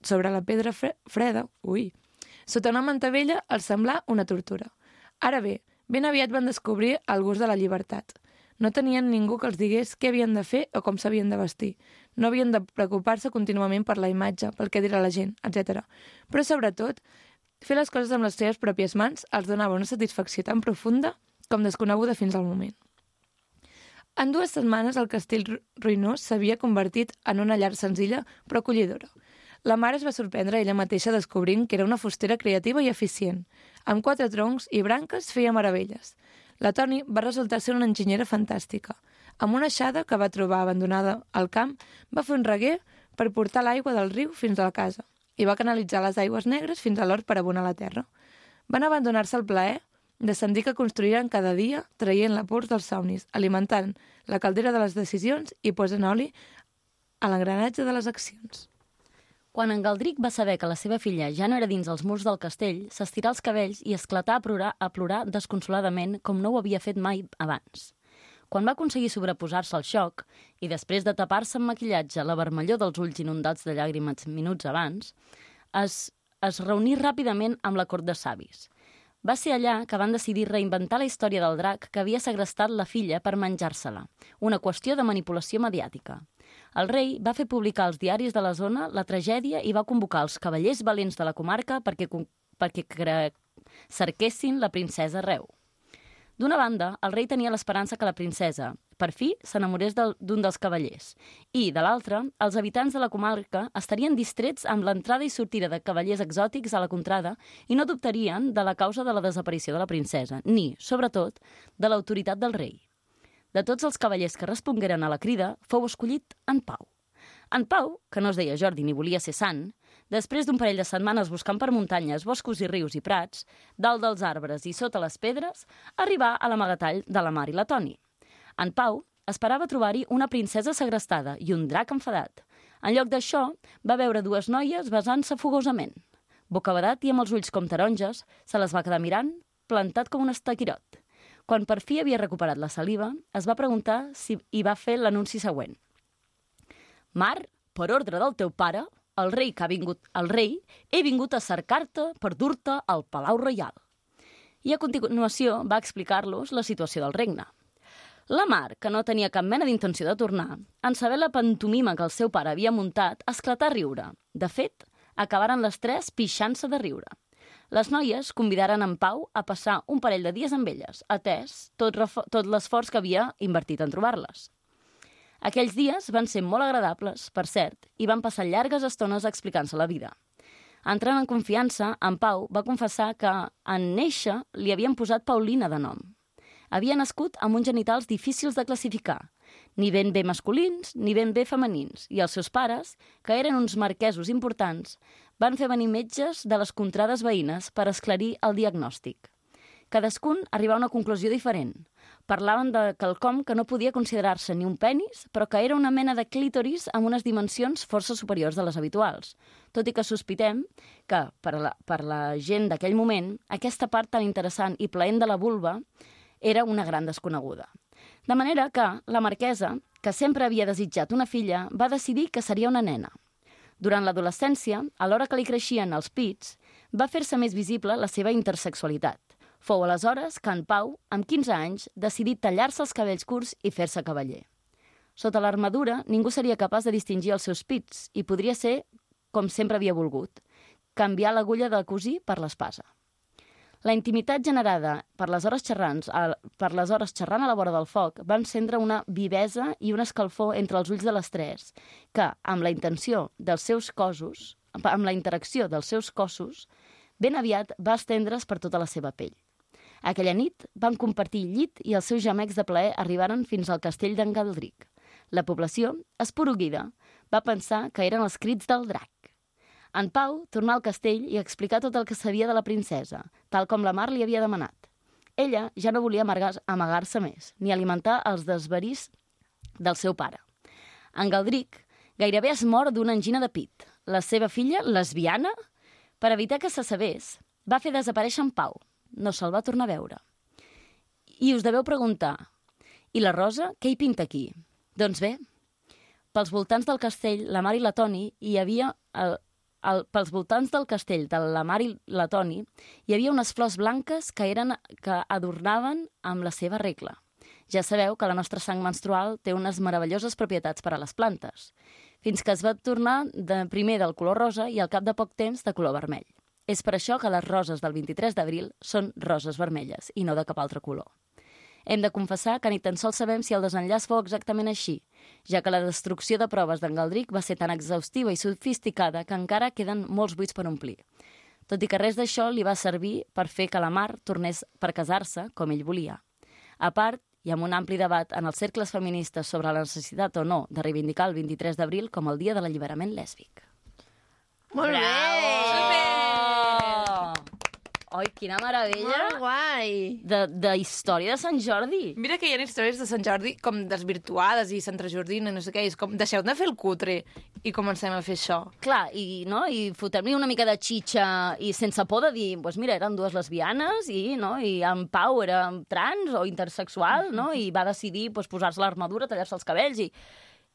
sobre la pedra fre... freda, ui, sota una manta vella els semblà una tortura. Ara bé, ben aviat van descobrir el gust de la llibertat. No tenien ningú que els digués què havien de fer o com s'havien de vestir. No havien de preocupar-se contínuament per la imatge, pel que dirà la gent, etc. Però, sobretot, fer les coses amb les seves pròpies mans els donava una satisfacció tan profunda com desconeguda fins al moment. En dues setmanes el castell ru- ruïnós s'havia convertit en una llar senzilla però acollidora. La mare es va sorprendre ella mateixa descobrint que era una fustera creativa i eficient. Amb quatre troncs i branques feia meravelles. La Toni va resultar ser una enginyera fantàstica. Amb una aixada que va trobar abandonada al camp, va fer un reguer per portar l'aigua del riu fins a la casa i va canalitzar les aigües negres fins a l'hort per abonar la terra. Van abandonar-se al plaer de sentir que construïren cada dia traient la pols dels somnis, alimentant la caldera de les decisions i posant oli a l'engranatge de les accions. Quan en Galdric va saber que la seva filla ja no era dins els murs del castell, s'estirà els cabells i esclatà a plorar, a plorar desconsoladament com no ho havia fet mai abans. Quan va aconseguir sobreposar-se al xoc i després de tapar-se amb maquillatge la vermellor dels ulls inundats de llàgrimes minuts abans, es, es reuní ràpidament amb la cort de savis. Va ser allà que van decidir reinventar la història del drac que havia segrestat la filla per menjar-se-la, una qüestió de manipulació mediàtica. El rei va fer publicar als diaris de la zona la tragèdia i va convocar els cavallers valents de la comarca perquè, perquè cerquessin la princesa Reu. D'una banda, el rei tenia l'esperança que la princesa, per fi, s'enamorés del- d'un dels cavallers. I, de l'altra, els habitants de la comarca estarien distrets amb l'entrada i sortida de cavallers exòtics a la contrada i no dubtarien de la causa de la desaparició de la princesa, ni, sobretot, de l'autoritat del rei. De tots els cavallers que respongueren a la crida, fou escollit en Pau. En Pau, que no es deia Jordi ni volia ser sant, després d'un parell de setmanes buscant per muntanyes, boscos i rius i prats, dalt dels arbres i sota les pedres, arribà a l'amagatall de la Mar i la Toni. En Pau esperava trobar-hi una princesa segrestada i un drac enfadat. En lloc d'això, va veure dues noies besant-se fogosament. Bocabadat i amb els ulls com taronges, se les va quedar mirant, plantat com un estaquirot. Quan per fi havia recuperat la saliva, es va preguntar si hi va fer l'anunci següent. Mar, per ordre del teu pare, el rei que ha vingut, el rei, he vingut a cercar-te per dur-te al Palau Reial. I a continuació va explicar-los la situació del regne. La Mar, que no tenia cap mena d'intenció de tornar, en saber la pantomima que el seu pare havia muntat, esclatà a riure. De fet, acabaren les tres pixant-se de riure. Les noies convidaren en Pau a passar un parell de dies amb elles, atès tot, tot l'esforç que havia invertit en trobar-les. Aquells dies van ser molt agradables, per cert, i van passar llargues estones explicant-se la vida. Entrant en confiança, en Pau va confessar que en néixer li havien posat Paulina de nom. Havia nascut amb uns genitals difícils de classificar, ni ben bé masculins ni ben bé femenins, i els seus pares, que eren uns marquesos importants, van fer venir metges de les contrades veïnes per esclarir el diagnòstic. Cadascun arribava a una conclusió diferent. Parlaven de quelcom que no podia considerar-se ni un penis, però que era una mena de clítoris amb unes dimensions força superiors de les habituals. Tot i que sospitem que, per la, per la gent d'aquell moment, aquesta part tan interessant i plaent de la vulva era una gran desconeguda. De manera que la marquesa, que sempre havia desitjat una filla, va decidir que seria una nena. Durant l'adolescència, a l'hora que li creixien els pits, va fer-se més visible la seva intersexualitat. Fou aleshores que en Pau, amb 15 anys, decidí tallar-se els cabells curts i fer-se cavaller. Sota l'armadura, ningú seria capaç de distingir els seus pits i podria ser com sempre havia volgut, canviar l'agulla de cosir per l'espasa. La intimitat generada per les hores xerrants, a, per les hores xerrant a la vora del foc va encendre una vivesa i un escalfor entre els ulls de les tres, que, amb la intenció dels seus cossos, amb la interacció dels seus cossos, ben aviat va estendre's per tota la seva pell. Aquella nit van compartir llit i els seus gemecs de plaer arribaren fins al castell d'en Galdric. La població, esporuguida, va pensar que eren els crits del drac. En Pau tornà al castell i explicar tot el que sabia de la princesa, tal com la Mar li havia demanat. Ella ja no volia amagar-se més, ni alimentar els desverís del seu pare. En Galdric gairebé es mor d'una angina de pit. La seva filla, lesbiana, per evitar que se sabés, va fer desaparèixer en Pau. No se'l va tornar a veure. I us deveu preguntar, i la Rosa, què hi pinta aquí? Doncs bé, pels voltants del castell, la Mar i la Toni, hi havia... El, el, pels voltants del castell de la Mar i la Toni, hi havia unes flors blanques que, eren, que adornaven amb la seva regla. Ja sabeu que la nostra sang menstrual té unes meravelloses propietats per a les plantes, fins que es va tornar de primer del color rosa i al cap de poc temps de color vermell. És per això que les roses del 23 d'abril són roses vermelles i no de cap altre color. Hem de confessar que ni tan sols sabem si el desenllaç fou exactament així, ja que la destrucció de proves d'en Galdric va ser tan exhaustiva i sofisticada que encara queden molts buits per omplir. Tot i que res d'això li va servir per fer que la Mar tornés per casar-se com ell volia. A part, hi ha un ampli debat en els cercles feministes sobre la necessitat o no de reivindicar el 23 d'abril com el dia de l'alliberament lèsbic. Molt bé! Ai, quina meravella Molt guai! de, de història de Sant Jordi. Mira que hi ha històries de Sant Jordi com desvirtuades i Sant Jordina, no sé què, és com deixeu de fer el cutre i comencem a fer això. Clar, i, no, i fotem-li una mica de xitxa i sense por de dir, pues mira, eren dues lesbianes i, no, i en Pau era trans o intersexual, no, i va decidir pues, posar-se l'armadura, tallar-se els cabells i,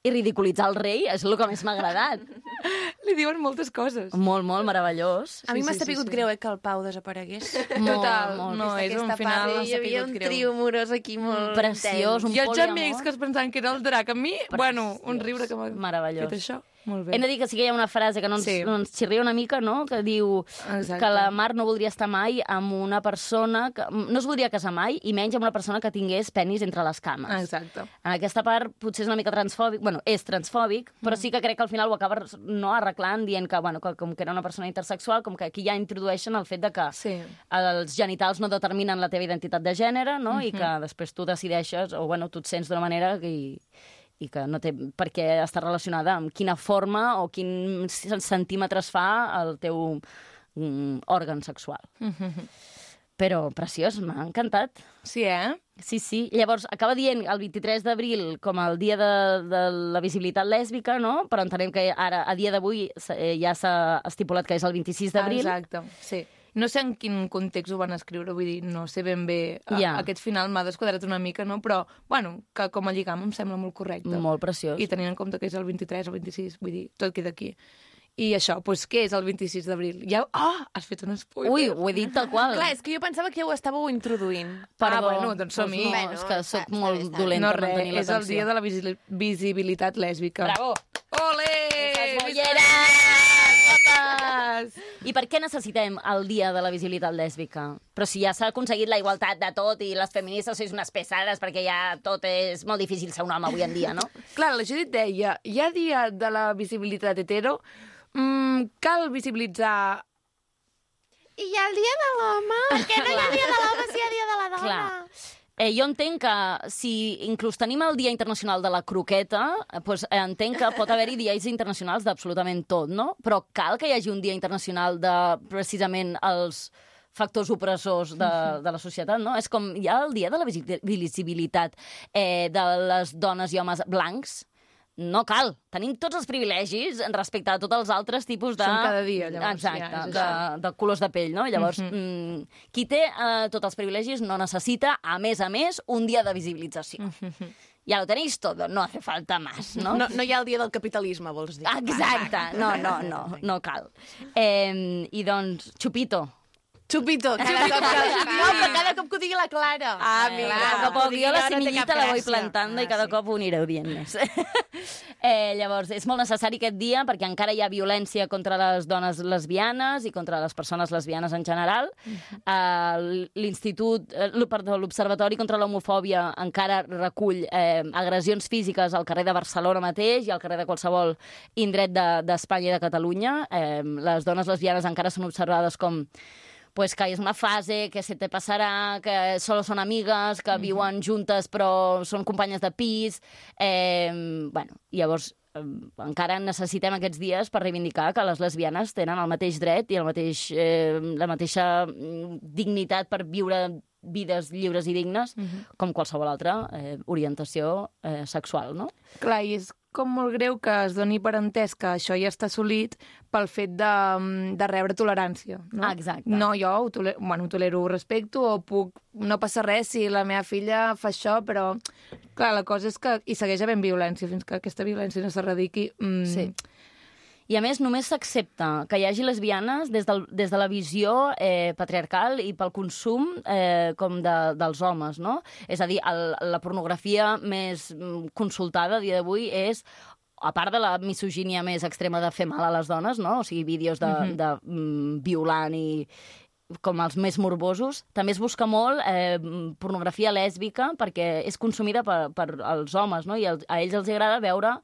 i ridiculitzar el rei, és el que més m'ha agradat. Li diuen moltes coses. molt, molt meravellós. A mi Sí, m'ha sí, sí, sapigut sí. greu eh, que el Pau desaparegués. Molt, Total, molt. no, és un final... part, hi havia un trio amorós aquí molt Preciós, un I els poliamor. amics que es pensaven que era el drac, a mi, bueno, un riure que m'ha fet això. Molt bé. Hem de dir que sí que hi ha una frase que no ens, Sí. no ens xirria una mica, no?, que diu Exacte. que la Mar no voldria estar mai amb una persona... Que, no es voldria casar mai, i menys amb una persona que tingués penis entre les cames. Exacte. En aquesta part potser és una mica transfòbic, bueno, és transfòbic, però Mm. sí que crec que al final ho acaba no arreglant dient que, bueno, que com que era una persona intersexual, com que aquí ja introdueixen el fet de que Sí. els genitals no determinen la teva identitat de gènere, no? Mhm. I que després tu decideixes, o bueno, tu et sents d'una manera i, i que no té per què estar relacionada amb quina forma o quin centímetres fa el teu mm, òrgan sexual. Però preciós, m'ha encantat. Sí, eh? Sí, sí. Llavors, acaba dient el 23 d'abril com el dia de, de la visibilitat lèsbica, no? Però entenem que ara, a dia d'avui, eh, ja s'ha estipulat que és el 26 d'abril. Exacte, sí. No sé en quin context ho van escriure, vull dir, no sé ben bé. A, Ja. Aquest final m'ha desquadrat una mica, no? Però, bueno, que com a lligam em sembla molt correcte. Molt preciós. I tenint en compte que és el 23 o 26, vull dir, tot queda aquí. I això, doncs què és el 26 d'abril? Ja... Oh, has fet un spoiler. Ui, ho he dit tal qual. Clar, és que jo pensava que ja ho estàveu introduint. Perdó. Ah, bueno, doncs som-hi. no, Bueno, és que sóc està molt està dolenta No per res, mantenir és el dia de la visi visibilitat lèsbica. Bravo! Ole! Bolleres! I per què necessitem el dia de la visibilitat lèsbica? Però si ja s'ha aconseguit la igualtat de tot i les feministes sois unes pesades perquè ja tot és molt difícil ser un home avui en dia, no? Clar, la Judit deia, hi ha dia de la visibilitat hetero, mm, cal visibilitzar... I hi ha el dia de l'home. Per què no hi ha dia de l'home si hi ha dia de la dona? Clar. Eh, jo entenc que si inclús tenim el Dia Internacional de la Croqueta, eh, doncs entenc que pot haver-hi dies internacionals d'absolutament tot, no? Però cal que hi hagi un Dia Internacional de precisament els factors opressors de, de la societat, no? És com, hi ha el dia de la visi- visibilitat eh, de les dones i homes blancs, no cal. Tenim tots els privilegis respecte a tots els altres tipus de... Són cada dia, llavors, Exacte, ja, de, de colors de pell, no? Llavors, mm -hmm. qui té eh, tots els privilegis no necessita, a més a més, un dia de visibilització. Ja lo tenéis todo, no hace falta más, no? No, no hi ha el dia del capitalisme, vols dir? Exacte, no, no, no, no cal. Eh, I doncs, Chupito. Xupito, cada cop que... No, però cada cop que ho digui la Clara. Ah, mira. a poc a poc, jo la semillita la vull plantant i Ah, cada sí. cop ho anireu dient més. eh, llavors, és molt necessari aquest dia perquè encara hi ha violència contra les dones lesbianes i contra les persones lesbianes en general. eh, L'Institut, eh, perdó, l'Observatori contra l'Homofòbia encara recull eh, agressions físiques al carrer de Barcelona mateix i al carrer de qualsevol indret de- d'Espanya i de Catalunya. Eh, les dones lesbianes encara són observades com pues que és una fase, que se te passarà, que solo són amigues, que viuen juntes però són companyes de pis... Eh, bueno, llavors eh, encara necessitem aquests dies per reivindicar que les lesbianes tenen el mateix dret i el mateix, eh, la mateixa mm, dignitat per viure vides lliures i dignes com qualsevol altra eh, orientació eh, sexual, no? Clar, i és com molt greu que es doni per entès que això ja està assolit pel fet de, mm, de rebre tolerància. No? Ah, exacte. No, jo ho tolero, bueno, ho tolero, ho respecto, o puc... No passa res si la meva filla fa això, però... Clar, la cosa és que hi segueix havent violència fins que aquesta violència no s'erradiqui. Mm, Sí. I a més, només s'accepta que hi hagi lesbianes des, del, des de la visió eh, patriarcal i pel consum eh, com de, dels homes, no? És a dir, el, la pornografia més mm, consultada a dia d'avui és a part de la misogínia més extrema de fer mal a les dones, no? O sigui, vídeos de, mm -hmm. de mm, violant i com els més morbosos. També es busca molt eh, pornografia lèsbica perquè és consumida per, per als homes, no? I el, a ells els agrada veure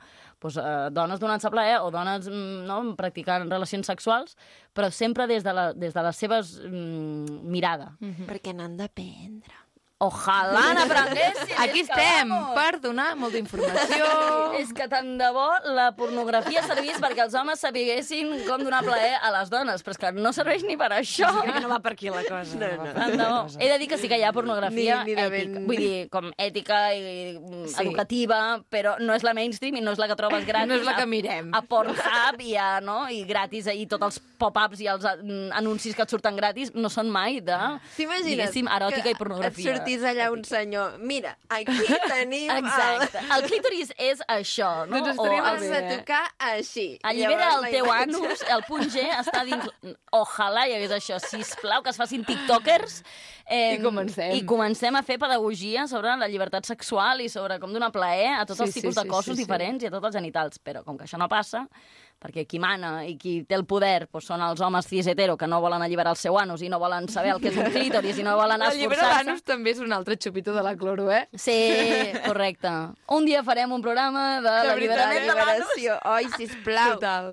doncs, eh, dones donant-se plaer o dones mm, no, practicant relacions sexuals, però sempre des de, la, des de les seves mm, mirada. Perquè n'han d'aprendre. Ojalà n'aprenguessin! Aquí és que, estem, vamos. per donar molta informació. És que tant de bo la pornografia servís perquè els homes sapiguessin com donar plaer a les dones, però és que no serveix ni per això. Que no va per aquí la cosa. No, no. Tant de bo. He de dir que sí que hi ha pornografia Ni- ni ètica, ben- vull dir, com ètica i Sí. educativa, però no és la mainstream i no és la que trobes gratis. No és la que a- mirem. A Pornhub i, a, no? i gratis, i tots els pop-ups i els mm, anuncis que et surten gratis no són mai de, diguéssim, eròtica i pornografia. Sortís allà un senyor. Mira, aquí tenim Exacte. El clítoris és això, no? Doncs O el... de tocar així. Allibera el teu imatge- anus, el punt G està dins... Ojalà hi hagués això, sisplau, que es facin tiktokers. Eh, I comencem. I comencem a fer pedagogia sobre la llibertat sexual i sobre com donar plaer a tots Sí, els sí, tipus de sí, cossos sí, sí. diferents i a tots els genitals. Però com que això no passa, perquè qui mana i qui té el poder doncs, són els homes cis hetero que no volen alliberar el seu anus i no volen saber el que és un clítoris i no volen esforçar-se. l'anus també és un altre xupito de la cloro, eh? Sí, correcte. Un dia farem un programa de, l'alliberament de l'anus. Oi, sisplau. Total.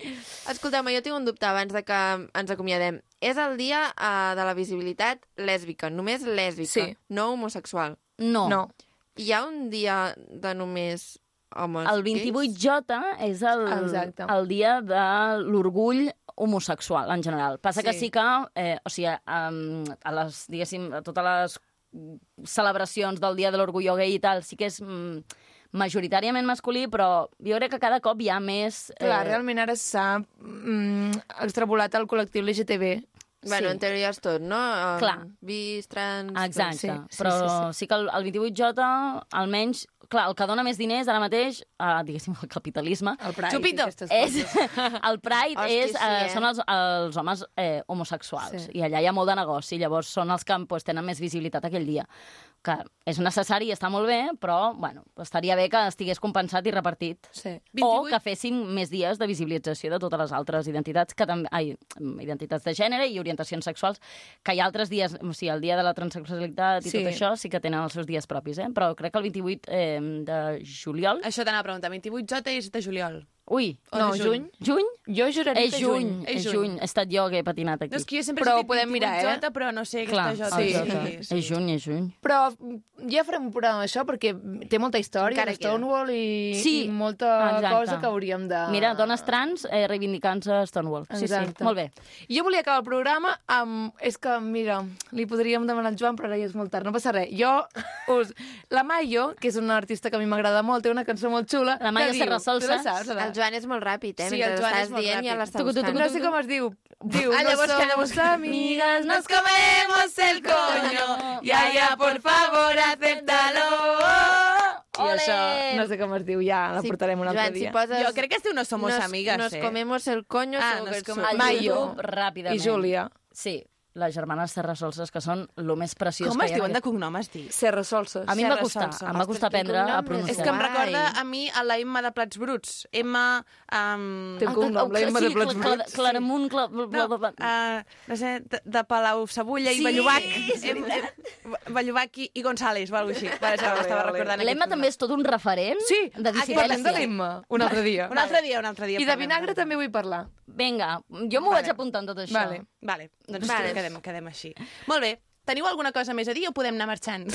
Escolteu-me, jo tinc un dubte abans de que ens acomiadem. És el dia uh, de la visibilitat lèsbica, només lèsbica, Sí. no homosexual. No. No. Hi ha un dia de només homes El gais? 28J és el, Exacte. el dia de l'orgull homosexual, en general. Passa sí. que Sí. sí que, eh, o sigui, um, a les, diguéssim, a totes les celebracions del dia de l'orgull gay i tal, sí que és mm, majoritàriament masculí, però jo crec que cada cop hi ha més... Clar, realment ara s'ha mm, extrapolat al col·lectiu LGTB Bueno, Sí. en teoria és tot, no? Clar. Bis, trans... Exacte, Sí, sí, però sí, sí, sí. que el, el 28J, almenys, clar, el que dona més diners ara mateix, uh, diguéssim, el capitalisme, El Pride, Chupito. és, el Pride Hòstia, és, sí, eh, eh? són els, els homes eh, homosexuals, Sí. i allà hi ha molt de negoci, llavors són els que pues, tenen més visibilitat aquell dia que és necessari i està molt bé, però bueno, estaria bé que estigués compensat i repartit. Sí. O que fessin més dies de visibilització de totes les altres identitats, que també, ai, identitats de gènere i orientacions sexuals, que hi ha altres dies, o sigui, el dia de la transsexualitat i Sí. tot això sí que tenen els seus dies propis, eh? però crec que el 28 eh, de juliol... Això t'anava a preguntar. 28J és de juliol. Ui, O No, juny. juny? Jo juraria És que juny, juny. és És juny. juny. He estat jo que he patinat aquí. No, és que jo sempre Però he podem mirar, 28J, eh? però no sé Clar, aquesta J. el sí. Jota. sí. És juny, és juny. Però ja farem un programa d'això perquè té molta història, Encara Stonewall i, Sí, i molta exacte. cosa que hauríem de... Mira, dones trans eh, reivindicant-se Stonewall. Sí, Exacte. sí, molt bé. Jo volia acabar el programa amb... És que, mira, li podríem demanar al Joan, però ara ja és molt tard, no passa res. Jo us... La Mayo, que és una artista que a mi m'agrada molt, té una cançó molt xula... La Mayo que diu- Serrasolsa. Tu la saps, Ada? El Joan és molt ràpid, eh? Sí, Mentre el Joan estàs és molt dient ja ràpid. l'està Tucu, tucu, buscant. No sé com es diu. Diu, Ah, no llavors que somos amigas, nos comemos el coño. Ya, ya, por favor, acéptalo. I Ole! això, no sé com es diu, ja la Sí, portarem un altre Joan, dia. si poses... Jo crec que es diu No somos nos, amigas, Nos eh? comemos el coño, Ah, segur nos que et comemos- surt. A Mayo. YouTube, ràpidament. I Júlia. Sí, les germanes Serrasolses, que són el més preciós Com que es hi ha. en diuen de cognom, es diu? Serra Solses. A mi em va Serra costar, Solsa. em va costar aprendre a pronunciar. És que em recorda a mi a la Emma de Plats Bruts. Emma... Um, Té un cognom, la Emma de Plats Bruts. Claramunt, Cla... bla, no, uh, sé, de, Palau Sabulla i em, Ballovac i, i González, o alguna cosa així. Vale, estava vale. recordant L'Emma també és tot un referent Sí, de aquí parlem de dissidència. l'Emma un altre dia. Un altre dia, un altre dia. I de vinagre també vull parlar. Vinga, jo m'ho vaig apuntant tot això. Vale. Vale, doncs Vale. Quedem, quedem així. Molt bé. Teniu alguna cosa més a dir o podem anar marxant?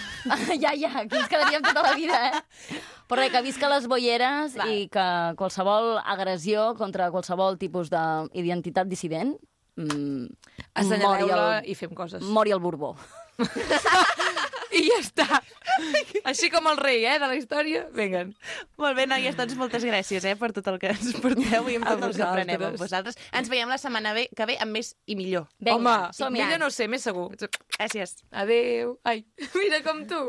ja, ja, aquí ens quedaríem tota la vida, eh? Però res, que visca les boieres Va. i que qualsevol agressió contra qualsevol tipus d'identitat dissident mm, mori, Assenyaleu-la el, i fem coses. mori el Borbó. I ja està. Així com el rei, eh, de la història. Vinga. Molt bé, noies, doncs moltes gràcies eh, per tot el que ens porteu i amb tot el que aprenem amb vosaltres. Ens veiem la setmana ve- que ve amb més i millor. Vinga, Home, som-hi. millor no sé, més segur. Gràcies. Adéu. Ai, mira com tu.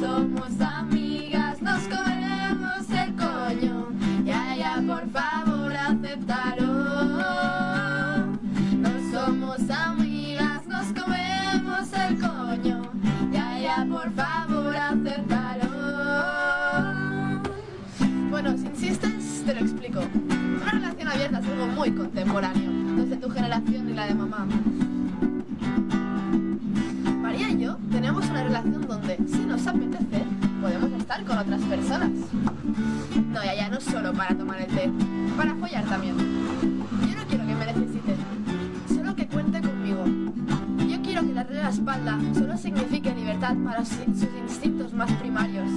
Somos amigas, nos comemos el coño. Ya, ya, por favor, acéptalo. Explico. Una relación abierta es algo muy contemporáneo, no es de tu generación ni la de mamá. María y yo tenemos una relación donde, si nos apetece, podemos estar con otras personas. No, ya, ya, no solo para tomar el té, para follar también. Yo no quiero que me necesite, solo que cuente conmigo. Yo quiero que darle la espalda solo signifique libertad para su- sus instintos más primarios.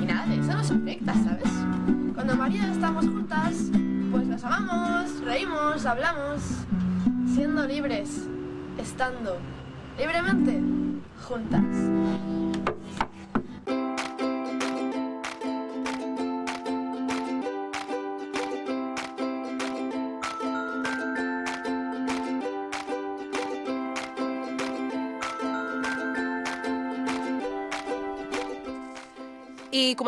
Y nada de eso nos afecta, ¿sabes? Cuando María y estamos reímos, hablamos, siendo libres, estando libremente juntas.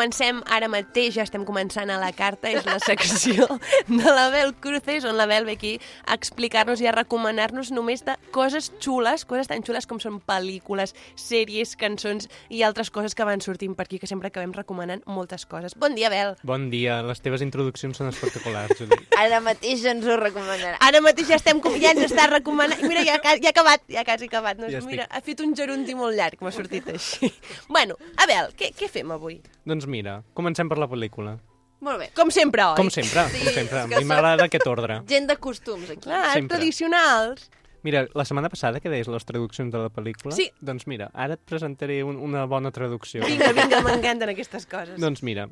Comencem ara mateix, ja estem començant a la carta, és la secció de la Bel Cruces, on la Bel ve aquí a explicar-nos i a recomanar-nos només de coses xules, coses tan xules com són pel·lícules, sèries, cançons i altres coses que van sortint per aquí, que sempre acabem recomanant moltes coses. Bon dia, Bel! Bon dia, les teves introduccions són espectaculars, Judit. Ara mateix ens ho recomanarà. Ara mateix ja, estem, com- ja ens està recomanant... Mira, ja, ja ha acabat, ja quasi acabat. No? Ja estic. mira, ha fet un gerundi molt llarg, m'ha sortit així. bueno, a Bel, què, què fem avui? doncs mira, comencem per la pel·lícula. Molt bé. Com sempre, oi? Com sempre, Sí, com sempre. A que mi m'agrada aquest ordre. Gent de costums, aquí. Clar, Sempre. tradicionals. Mira, la setmana passada que deies les traduccions de la pel·lícula, Sí. doncs mira, ara et presentaré un, una bona traducció. Vinga, vinga, m'encanten aquestes coses. doncs mira,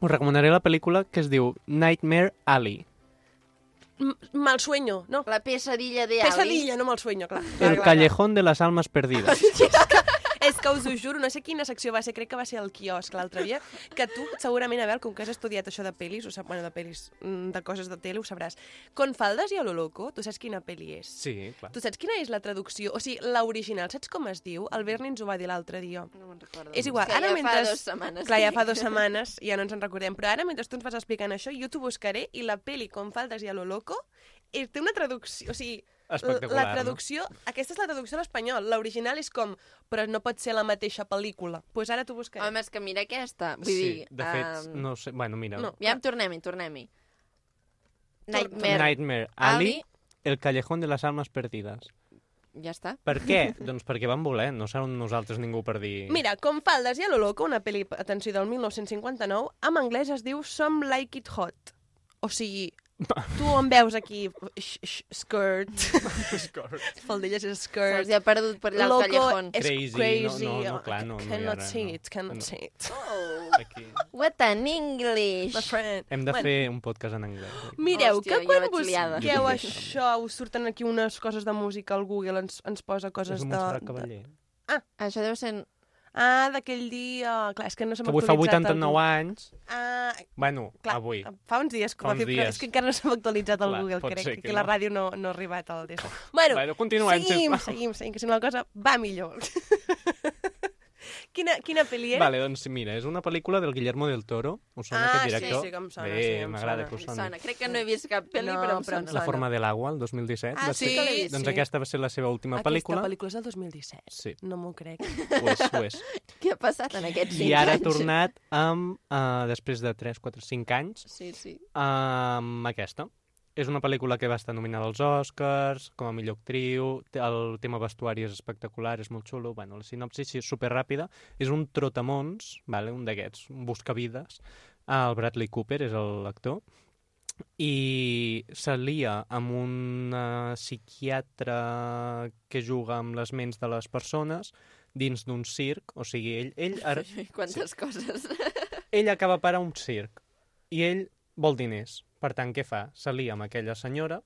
us recomanaré la pel·lícula que es diu Nightmare Alley. M- Mal sueño, no? La pesadilla de Ali. Pesadilla, no mal sueño, clar. El callejón de las almas perdidas. És que us ho juro, no sé quina secció va ser, crec que va ser el quiosc l'altre dia, que tu segurament, Abel, com que has estudiat això de pel·lis, o sap, bueno, de pel·lis, mm, de coses de tele, ho sabràs. Con faldes i a lo loco, tu saps quina pel·li és? Sí, clar. Tu saps quina és la traducció? O sigui, l'original, saps com es diu? El Berni ens ho va dir l'altre dia. No me'n recordo. És igual, ara ja mentre... fa dues setmanes. Clar, ja fa dues setmanes, ja no ens en recordem. Però ara, mentre tu ens vas explicant això, jo t'ho buscaré i la peli Con faldes i a lo loco eh, té una traducció... O sigui, Espectacular, la traducció... Aquesta és la traducció a l'espanyol. L'original és com... Però no pot ser la mateixa pel·lícula. Doncs pues ara t'ho buscaré. Home, és que mira aquesta. Vull sí, dir... de fet, um, no sé... Bueno, mira. no. Ja, tornem-hi, tornem-hi. Nightmare. Nightmare Alley, El callejón de las almas perdidas. Ja està. Per què? doncs perquè van voler, no serà nosaltres ningú per dir... Mira, Com faldes i a lo loco, una pel·li, atenció, del 1959, en anglès es diu Some Like It Hot. O sigui, tu on veus aquí sh sh skirt, Skirt. faldilles és skirt, Se'ls ha perdut per allà al loco callejón. és Crazy, no- no- no, clar, no- no cannot res, see no. it, cannot No. see it. Aquí. What an English! My friend. Hem de Bueno, fer un podcast en anglès. Mireu, Hòstia, que quan busqueu això us surten aquí unes coses de música al Google, ens, ens posa coses És un de... Montserrat de... Cavaller. Això deu ser... Ah, d'aquell dia... Clar, és que no s'ha Que avui fa actualitzat el 89 Google. anys. Ah, Bueno, clar, avui. Fa uns dies, com Fa a uns fet, però dies. és que encara no s'ha actualitzat el Clar, Google, crec. que, que que la no. ràdio no, no ha arribat al des. Bueno, Bueno, continuem, seguim, sisplau. seguim, seguim, que si no la cosa va millor. quina, quina pel·li és? Vale, doncs mira, és una pel·lícula del Guillermo del Toro. Us sona Ah, aquest sí, director? sí que em sona, Bé, sí, m'agrada sona. que us Em soni. sona. Crec que no he vist cap pel·li, No, però em sona. La forma de l'agua, el 2017. Ah, va sí, ser. que vist, Doncs sí. aquesta va ser la seva última Aquesta pel·lícula. pel·lícula és del 2017. Sí. No m'ho crec. Ho és, ho és. Què ha passat en aquests cinc I ara ha tornat amb, uh, després de 3, 4, 5 anys, Sí, sí. amb aquesta. És una pel·lícula que va estar nominada als Oscars, com a millor actriu, el tema vestuari és espectacular, és molt xulo, bueno, la sinopsi sí, és superràpida, és un trotamons, vale, un d'aquests, un buscavides, el Bradley Cooper és l'actor, i s'alia amb un psiquiatre que juga amb les ments de les persones dins d'un circ, o sigui, ell, ell, ara, Quantes coses. ell acaba per a un circ i ell vol diners. Per tant, què fa? S'alia amb aquella senyora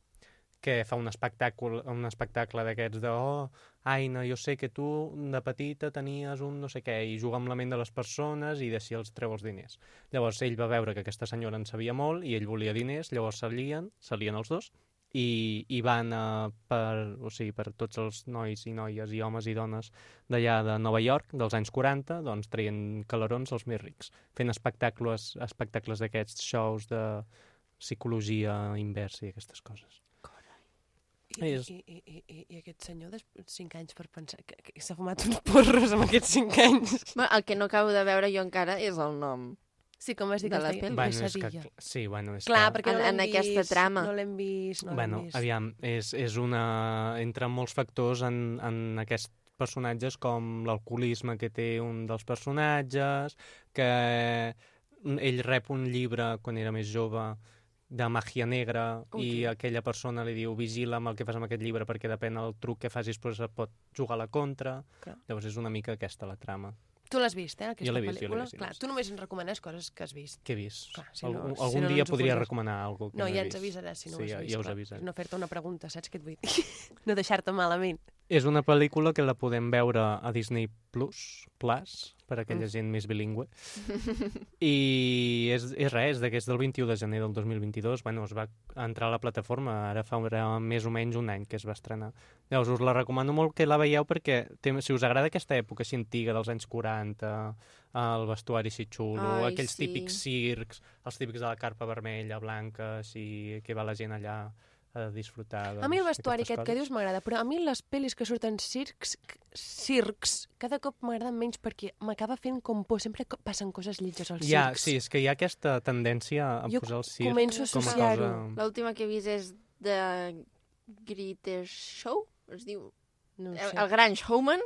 que fa un espectacle, un espectacle d'aquests de oh, Aina, jo sé que tu de petita tenies un no sé què i juga amb la ment de les persones i d'així els treu els diners. Llavors ell va veure que aquesta senyora en sabia molt i ell volia diners, llavors s'alien, s'alien els dos i, i van uh, per, o sigui, per tots els nois i noies i homes i dones d'allà de Nova York, dels anys 40, doncs traient calarons els més rics, fent espectacles, espectacles d'aquests shows de psicologia inversa i aquestes coses. I, És- i, i, i, i, aquest senyor, després 5 anys per pensar que, que s'ha fumat uns porros amb aquests 5 anys. Bueno, el que no acabo de veure jo encara és el nom. Sí, com vas dir De que la pel·li. Bueno, és que, sí, bueno, és Clar, que... perquè no En- en aquesta vist, trama. No l'hem vist, no bueno, l'hem vist. aviam, és, és una... Entra molts factors en, en aquests personatges com l'alcoholisme que té un dels personatges, que ell rep un llibre quan era més jove de màgia negra Ui, i que- aquella persona li diu vigila amb el que fas amb aquest llibre perquè depèn del truc que facis però et pot jugar a la contra. Clar. Llavors és una mica aquesta la trama. Tu l'has vist, eh, aquesta Jo vist, pel·lícula? vist, jo l'he Clar, vist. tu només ens recomanes coses que has vist. Què he vist? Clar, si Algun, no- si algun no, no dia podria poses. recomanar alguna que No, no, ja ens vist. avisaràs si no sí, ho has ja, vist. ja us avisaré. No fer-te una pregunta, saps què et vull dir? no deixar-te malament. És una pel·lícula que la podem veure a Disney Plus, Plus per a aquella Mm. gent més bilingüe. I és, és res, d'aquest del 21 de gener del 2022. Bueno, es va entrar a la plataforma, ara fa ara més o menys un any que es va estrenar. Llavors, us la recomano molt que la veieu perquè té, si us agrada aquesta època així antiga dels anys 40, el vestuari així xulo, Ai, aquells sí. típics circs, els típics de la carpa vermella, blanca, així que va la gent allà a disfrutar. a mi el doncs, vestuari aquest que dius m'agrada, però a mi les pel·lis que surten circs, circs cada cop m'agraden menys perquè m'acaba fent com por. Sempre passen coses lletges als Ja, circs. sí, és que hi ha aquesta tendència a Jo posar el circ començo a com a associar-ho. cosa... L'última que he vist és de Greatest Show, es diu... No ho El, sé. el Gran Showman.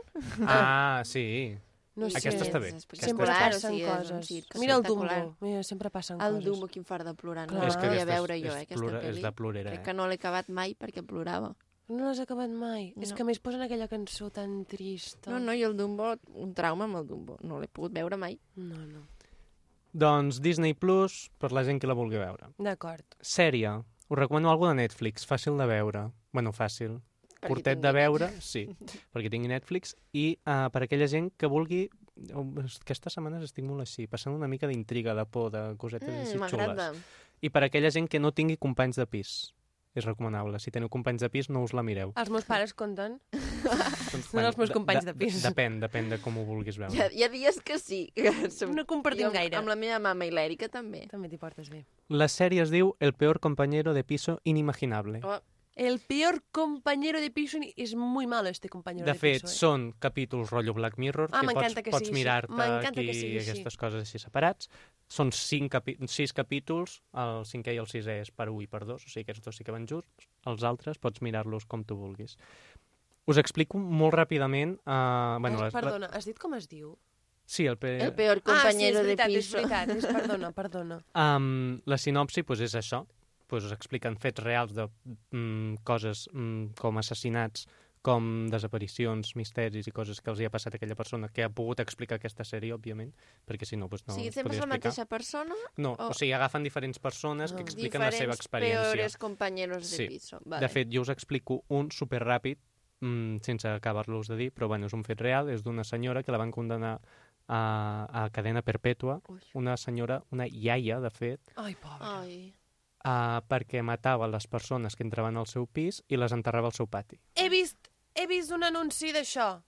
Ah, sí. No sé. Aquesta està bé. És Aquesta Sempre està espectacular, passen o sigui, és un coses. circ Mira el Dumbo. Mira, sempre passen El coses. Dumbo, quin fart de plorar. No la És que aquesta és- veure jo, és eh, aquesta plora- és de plorera, Crec eh? que no l'he acabat mai perquè plorava. No l'has acabat mai. És No. que a més posen aquella cançó tan trista. No, no, i el Dumbo, un trauma amb el Dumbo. No l'he pogut veure mai. No, no. Doncs Disney Plus, per la gent que la vulgui veure. D'acord. Sèrie. Us recomano alguna de Netflix, fàcil de veure. Bueno, fàcil. Curtet de veure, sí, perquè tingui Netflix, i uh, per aquella gent que vulgui oh, aquestes setmanes estic molt així, passant una mica d'intriga, de por, de cosetes Mm, així xules. I per aquella gent que no tingui companys de pis. És recomanable. Si teniu companys de pis, no us la mireu. Els meus pares compten. Doncs, Són els meus companys de pis. Depèn, depèn de com ho vulguis veure. Hi ha, hi ha dies que sí. Que som... No compartim amb- gaire. Amb la meva mama i l'Èrica també. També t'hi portes bé. La sèrie es diu El peor compañero de piso inimaginable. Oh, El peor compañero de piso és muy malo este compañero de, De fet, piso. Eh? són capítols rotllo Black Mirror, Ah, que pots, que pots mirar-te M'encanta aquí que sigui així. aquestes coses així separats. Són cinc capi sis capítols, el cinquè i el sisè és per 1 i per 2, o sigui, aquests dos sí que van junts. Els altres pots mirar-los com tu vulguis. Us explico molt ràpidament... Uh, bueno, Eh, les- perdona, has dit com es diu? Sí, el, pe... El peor compañero ah, sí, és veritat, de piso. És veritat, és, perdona, perdona. Um, la sinopsi pues, és això. Pues, us expliquen fets reals de mm, coses mm, com assassinats, com desaparicions, misteris i coses que els hi ha passat a aquella persona que ha pogut explicar aquesta sèrie, òbviament, perquè si no, pues, no o sigui, es sempre és la mateixa persona? No, o- o sigui, agafen diferents persones que expliquen la seva Diferents experiència. peores compañeros de sí. piso. De Vale. fet, jo us explico un superràpid, mm, sense acabar-los de dir, però bueno, és un fet real, és d'una senyora que la van condenar a, a cadena perpètua, una senyora, una iaia, de fet, Ai, pobra. Ai. Uh, perquè matava les persones que entraven al seu pis i les enterrava al seu pati. He vist, he vist un anunci d'això.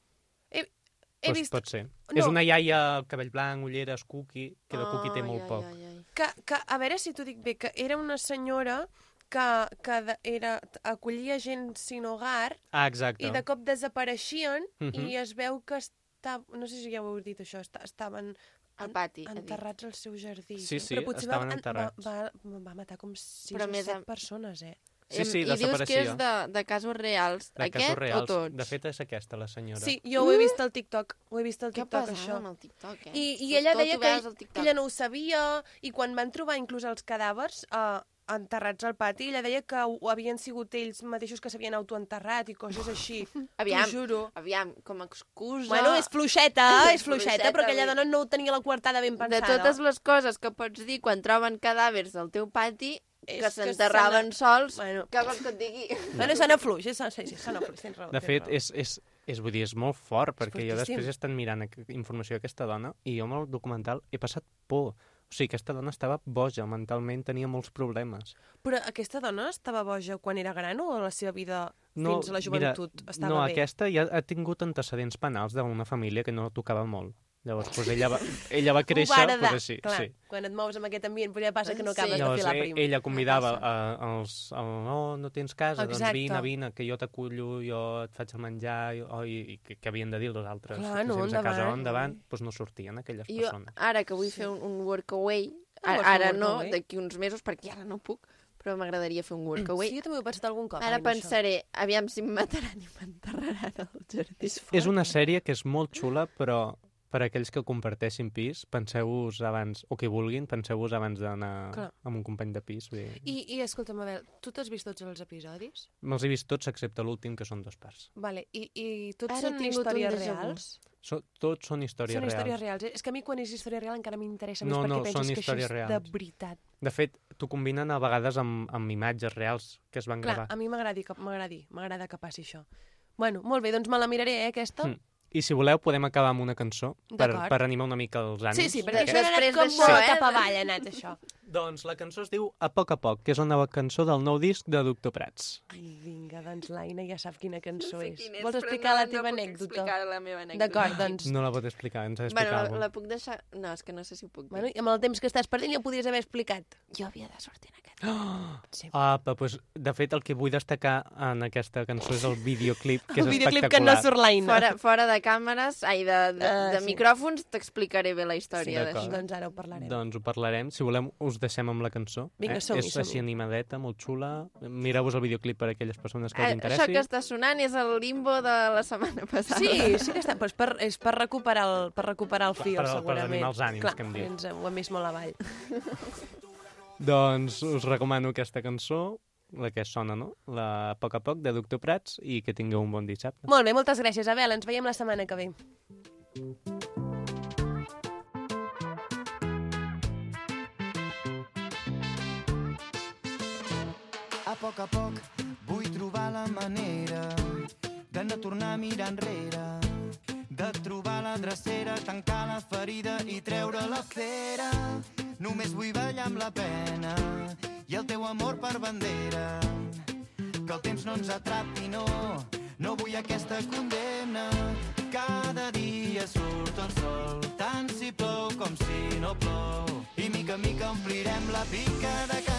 He, he Pues vist pot ser. No. És una iaia, cabell blanc, ulleres, cookie, que de cookie té Ai, molt ai, poc. ai, ai. que, que, a veure si t'ho dic bé, que era una senyora que, que era, acollia gent sin hogar Ah, exacte. i de cop desapareixien Mhm. i es veu que està, no sé si ja ho heu dit això, està, estaven Al pati, enterrats al seu jardí. Sí, sí, però potser estaven va, enterrats. Va, va, va matar com 6 Però o més 7 a- persones, eh? Sí, sí, I dius que és de, de casos reals. De Aquest casos reals. o tots? De fet, és aquesta, la senyora. Sí, jo ho he vist al TikTok, ho he vist al TikTok, això. amb el TikTok, eh? I, i ella tot deia que, que ella no ho sabia, i quan van trobar inclús els cadàvers eh, enterrats al pati, ella deia que ho havien sigut ells mateixos que s'havien autoenterrat i coses així. Aviam, juro. aviam, com a excusa... Bueno, és fluixeta, És és fluixeta, fluixeta, però aquella dona no tenia la coartada ben De pensada. totes les coses que pots dir quan troben cadàvers al teu pati, És que que s'enterraven sols, Bueno. què vols que et digui? Bueno, sona fluix, és, sí, sí, sona fluix, tens raó. De fet, raó. és, és, és, vull dir, és molt fort, perquè jo després estant mirant informació d'aquesta dona i jo amb el documental he passat por. O sigui, aquesta dona estava boja, mentalment tenia molts problemes. Però aquesta dona estava boja quan era gran o a la seva vida No, fins a la mira, joventut estava no, bé? aquesta ja ha tingut antecedents penals d'una família que no tocava molt. Llavors, doncs, ella, va, ella va créixer Ho va heredar, pues, així. clar. sí. Quan et mous en aquest ambient, potser passa que no acabes Llavors, de filar ell, prim. ella convidava a, als, a, no, no tens casa, Exacte. doncs vine, vine, que jo t'acullo, jo et faig el menjar, i, oh, i, i que, que havien de dir els altres Clar, no, gens a casa endavant. endavant, doncs no sortien aquelles Jo, persones. ara que vull fer un, un workaway, ara, ara no, workaway? d'aquí uns mesos, perquè ara no puc, però m'agradaria fer un workaway. Sí, jo també ho he pensat algun cop. Ara això. pensaré, aviam si em mataran i m'enterraran al jardí. És una sèrie que és molt xula, però per a aquells que comparteixin pis, penseu-vos abans, o que vulguin, penseu-vos abans d'anar amb un company de pis. Vull dir, I, I escolta'm, Abel, tu t'has vist tots els episodis? Me'ls he vist tots excepte l'últim, que són dos parts. Vale, i, i tots Ara són històries reals? So, tots són històries són reals. històries reals. eh? És que a mi quan és història real encara m'interessa més No, perquè no, penses són que això és de reals. veritat. De fet, t'ho combinen a vegades amb, amb imatges reals que es van Clar, gravar. a mi m'agradi que, m'agradi, m'agrada que passi això. Bueno, molt bé, doncs me la miraré, eh, aquesta. Mm. I si voleu, podem acabar amb una cançó per, per animar una mica els ànims. Sí, sí, perquè això ha anat després com molt eh, cap avall, ha anat això. Doncs la cançó es diu A poc a poc, que és una nova cançó del nou disc de Doctor Prats. Ai, vinga, doncs l'Aina ja sap quina cançó és. quina és, Vols però explicar no- la no teva puc anècdota? explicar la meva anècdota. D'acord, doncs... No la pot explicar, ens ha d'explicar Bueno, alguna la puc deixar... No, és que no sé si ho puc dir. Bueno, i amb el temps que estàs perdent ja ho podries haver explicat. Jo havia de sortir en aquest. Sí. Ah, però, pues, de fet, el que vull destacar en aquesta cançó és el videoclip, que és El videoclip que no espectacular. surt l'Aina. Fora, fora de càmeres, ai, de, de, Ah, de sí. micròfons, t'explicaré bé la Sí, història d'acord. d'això. Doncs ara ho parlarem. Doncs ho parlarem. Si volem, us deixem amb la cançó. Vinga, som-hi, És així som-hi. animadeta, molt xula. Mireu-vos el videoclip per a aquelles persones que us Eh, interessi. Això que està sonant és el limbo de la setmana passada. Sí, sí que està, però és per, és per recuperar el, per recuperar el Per- fil, per- per segurament. animar els ànims, Clar, que hem dit. Ens, ho hem vist molt avall. Doncs us recomano aquesta cançó, la que sona, no? La a poc a poc, de Doctor Prats, i que tingueu un bon dissabte. Molt bé, moltes gràcies, Abel. Ens veiem la setmana que ve. A poc a poc Vull trobar la manera de no tornar a mirar enrere, de trobar la drecera, tancar la ferida i treure la fera. Només vull ballar amb la pena i el teu amor per bandera. Que el temps no ens atrapi, no, no vull aquesta condemna. Cada dia surt el sol, tant si plou com si no plou. I mica en mica omplirem la pica de cançons.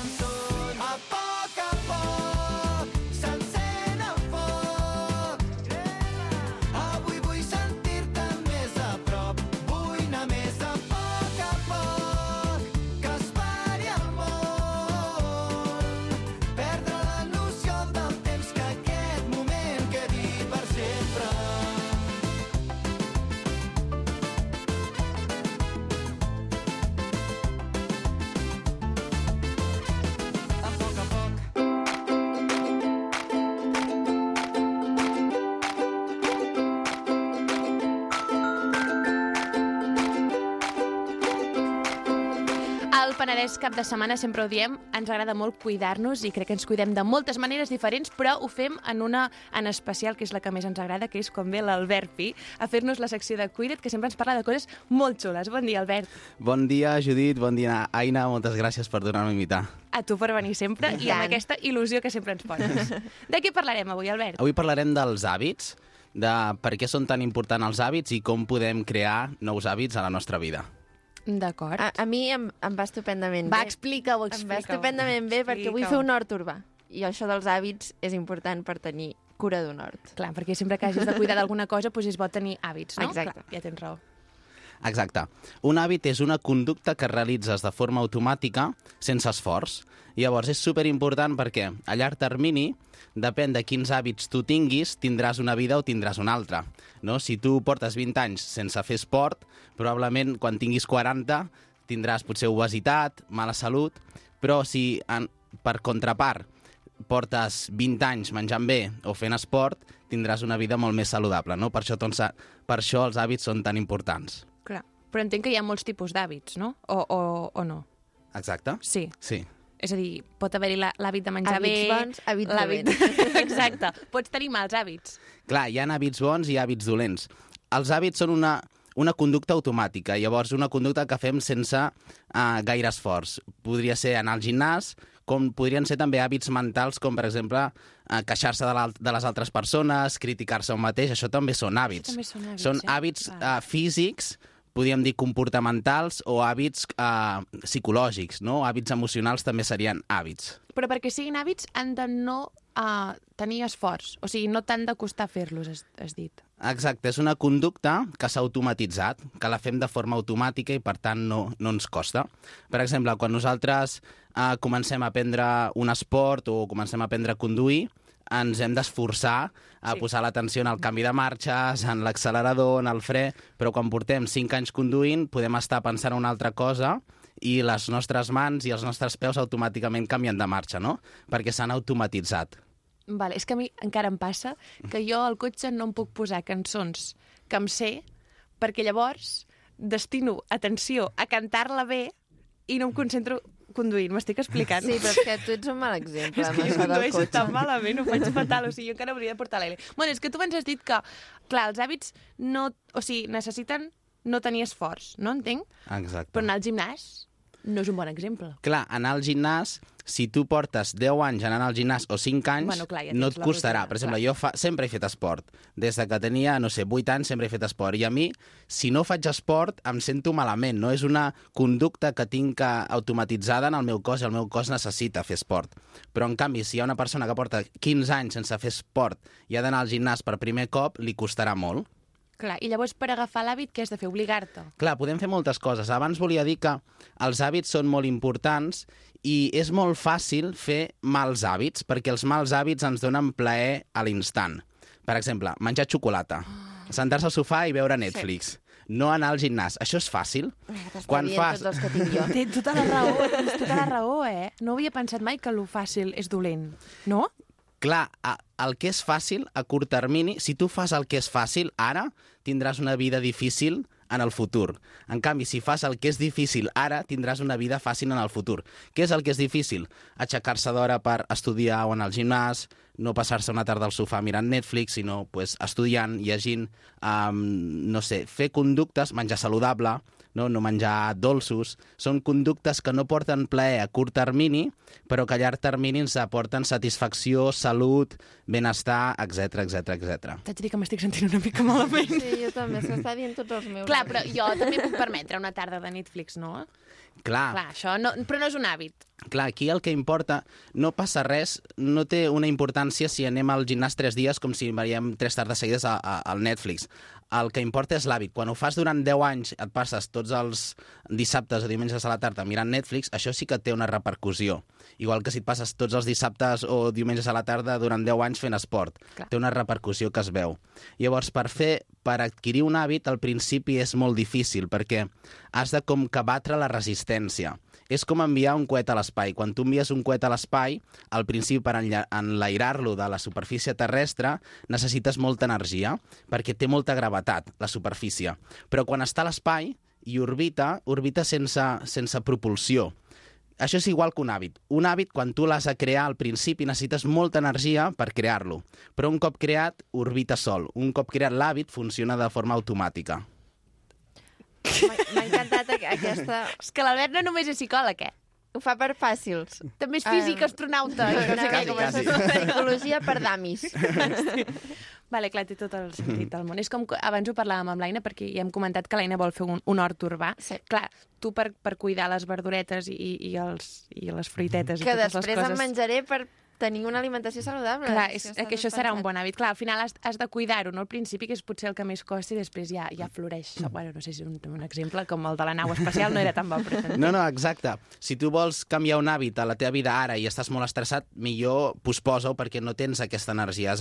Penedès cap de setmana sempre ho diem, ens agrada molt cuidar-nos i crec que ens cuidem de moltes maneres diferents, però ho fem en una en especial, que és la que més ens agrada, que és quan ve l'Albert Pi a fer-nos la secció de Cuida't, que sempre ens parla de coses molt xules. Bon dia, Albert. Bon dia, Judit. Bon dia, Aina. Moltes gràcies per donar-me a invitar. A tu per venir sempre i, I amb aquesta il·lusió que sempre ens poses. De què parlarem avui, Albert? Avui parlarem dels hàbits, de per què són tan importants els hàbits i com podem crear nous hàbits a la nostra vida. D'acord. A, a mi em, em va estupendament Va, bé. explica-ho, Em va estupendament bé perquè vull fer un hort urbà. I això dels hàbits és important per tenir cura d'un hort. Clar, perquè sempre que hagis de cuidar d'alguna cosa doncs és bo tenir hàbits, no? Exacte. Clar, ja tens raó. Exacte. Un hàbit és una conducta que realitzes de forma automàtica, sense esforç. Llavors, és superimportant perquè a llarg termini, depèn de quins hàbits tu tinguis, tindràs una vida o tindràs una altra. No? Si tu portes 20 anys sense fer esport, probablement quan tinguis 40 tindràs potser obesitat, mala salut, però si en, per contrapart portes 20 anys menjant bé o fent esport, tindràs una vida molt més saludable. No? Per, això, doncs, per això els hàbits són tan importants. Clar. Però entenc que hi ha molts tipus d'hàbits, no? O, o, o no? Exacte? Sí. Sí. És a dir, pot haver-hi la- l'hàbit de menjar Hàbits bé... bons, hàbits l'hàbit- dolents. Exacte. Pots tenir mals hàbits. Clar, hi ha hàbits bons i hàbits dolents. Els hàbits són una, una conducta automàtica, llavors una conducta que fem sense uh, gaire esforç. Podria ser anar al gimnàs, com podrien ser també hàbits mentals, com per exemple uh, queixar-se de, de les altres persones, criticar-se un mateix, això també són hàbits. també són hàbits, són eh? hàbits uh, físics, podríem dir comportamentals o hàbits uh, psicològics, no? Hàbits emocionals també serien hàbits. Però perquè siguin hàbits han de no uh, tenir esforç. O sigui, no t'han de costar fer-los, has, has dit. Exacte, és una conducta que s'ha automatitzat, que la fem de forma automàtica i per tant no, no ens costa. Per exemple, quan nosaltres eh, comencem a aprendre un esport o comencem a aprendre a conduir, ens hem d'esforçar a sí. posar l'atenció en el canvi de marxes, en l'accelerador, en el fre, però quan portem 5 anys conduint podem estar pensant en una altra cosa i les nostres mans i els nostres peus automàticament canvien de marxa, no? Perquè s'han automatitzat. Vale, és que a mi encara em passa que jo al cotxe no em puc posar cançons que em sé, perquè llavors destino atenció a cantar-la bé i no em concentro conduint. M'estic explicant? Sí, però és que tu ets un mal exemple És que jo condueixo tan malament, ho faig fatal, o sigui, jo encara hauria de portar l'L. Bueno, és que tu abans has dit que, clar, els hàbits no, o sigui, necessiten no tenir esforç, no entenc? Exacte. Però anar al gimnàs no és un bon exemple. Clar, anar al gimnàs, si tu portes 10 anys anant al gimnàs o 5 anys, Bueno, clar, ja no et costarà. rutina, per exemple, clar. jo fa, sempre he fet esport. Des de que tenia, no sé, 8 anys sempre he fet esport. I a mi, si no faig esport, em sento malament. No és una conducta que tinc automatitzada en el meu cos i el meu cos necessita fer esport. Però, en canvi, si hi ha una persona que porta 15 anys sense fer esport i ha d'anar al gimnàs per primer cop, li costarà molt. Clar, i llavors per agafar l'hàbit què has de fer? Obligar-te? Clar, podem fer moltes coses. Abans volia dir que els hàbits són molt importants i és molt fàcil fer mals hàbits, perquè els mals hàbits ens donen plaer a l'instant. Per exemple, menjar xocolata, sentar-se al sofà i veure Netflix, no anar al gimnàs. Això és fàcil. Quan fas... tots els que tinc jo. Té tota la raó, tens tota la raó, eh? No havia pensat mai que lo fàcil és dolent, no? Clar, el que és fàcil a curt termini, si tu fas el que és fàcil ara, tindràs una vida difícil en el futur. En canvi, si fas el que és difícil ara, tindràs una vida fàcil en el futur. Què és el que és difícil? Aixecar-se d'hora per estudiar o anar al gimnàs, no passar-se una tarda al sofà mirant Netflix, sinó pues, estudiant, llegint, um, no sé, fer conductes, menjar saludable, no, no menjar dolços. Són conductes que no porten plaer a curt termini, però que a llarg termini ens aporten satisfacció, salut, benestar, etc etc etc. T'haig de dir que m'estic sentint una mica malament. Sí, jo també, s'està dient tots els meus. Clar, però jo també puc permetre una tarda de Netflix, no? Clar, Clar, això no, però no és un hàbit. Clar, aquí el que importa, no passa res, no té una importància si anem al gimnàs tres dies com si veiem tres tardes seguides a, a, al Netflix. El que importa és l'hàbit. Quan ho fas durant 10 anys, et passes tots els dissabtes o diumenges a la tarda mirant Netflix, això sí que té una repercussió. Igual que si et passes tots els dissabtes o diumenges a la tarda durant 10 anys fent esport. Clar. Té una repercussió que es veu. Llavors, per fer, per adquirir un hàbit, al principi és molt difícil, perquè has de com que batre la resistència. És com enviar un coet a l'espai. Quan tu envies un coet a l'espai, al principi per enlairar-lo de la superfície terrestre, necessites molta energia, perquè té molta gravetat, la superfície. Però quan està a l'espai i orbita, orbita sense, sense propulsió. Això és igual que un hàbit. Un hàbit, quan tu l'has de crear al principi, necessites molta energia per crear-lo. Però un cop creat, orbita sol. Un cop creat l'hàbit, funciona de forma automàtica. Aqu- aquesta... És que l'Albert no només és psicòleg, eh? Ho fa per fàcils. També és físic, Ah. astronauta. I no sé mica com això. Psicologia per damis. Vale, clar, té tot el sentit del món. És com abans ho parlàvem amb l'Aina, perquè ja hem comentat que l'Aina vol fer un, un hort urbà. Sí. Clar, tu per, per cuidar les verduretes i, i, els, i les fruitetes Que i totes després les em coses... menjaré per tenir una alimentació saludable. Clar, és, està que això serà un bon hàbit. Clar, al final has, has de cuidar-ho, no? Al principi, que és potser el que més costa, i després ja, ja floreix. Bueno, no sé si és un, un exemple, com el de la nau espacial no era tan bo, però... No, no, exacte. Si tu vols canviar un hàbit a la teva vida ara i estàs molt estressat, millor posposa-ho perquè no tens aquesta energia.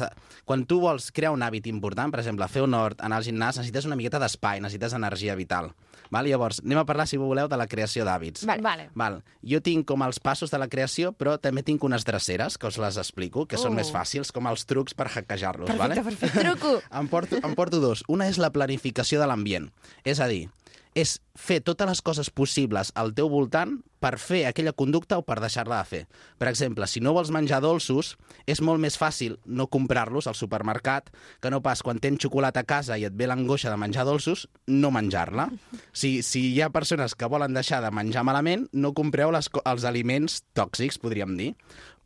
Quan tu vols crear un hàbit important, per exemple, fer un hort, anar al gimnàs, necessites una miqueta d'espai, necessites energia vital. Val? Llavors, anem a parlar, si voleu, de la creació d'hàbits. Vale. vale. Val. Jo tinc com els passos de la creació, però també tinc unes dreceres, que us les explico, que són Oh. més fàcils, com els trucs per hackejar-los. Perfecte, vale? perfecte. Truco! Em porto, em porto dos. Una és la planificació de l'ambient. És a dir, és fer totes les coses possibles al teu voltant per fer aquella conducta o per deixar-la de fer. Per exemple, si no vols menjar dolços, és molt més fàcil no comprar-los al supermercat que no pas quan tens xocolata a casa i et ve l'angoixa de menjar dolços, no menjar-la. Si, si hi ha persones que volen deixar de menjar malament, no compreu les, els aliments tòxics, podríem dir.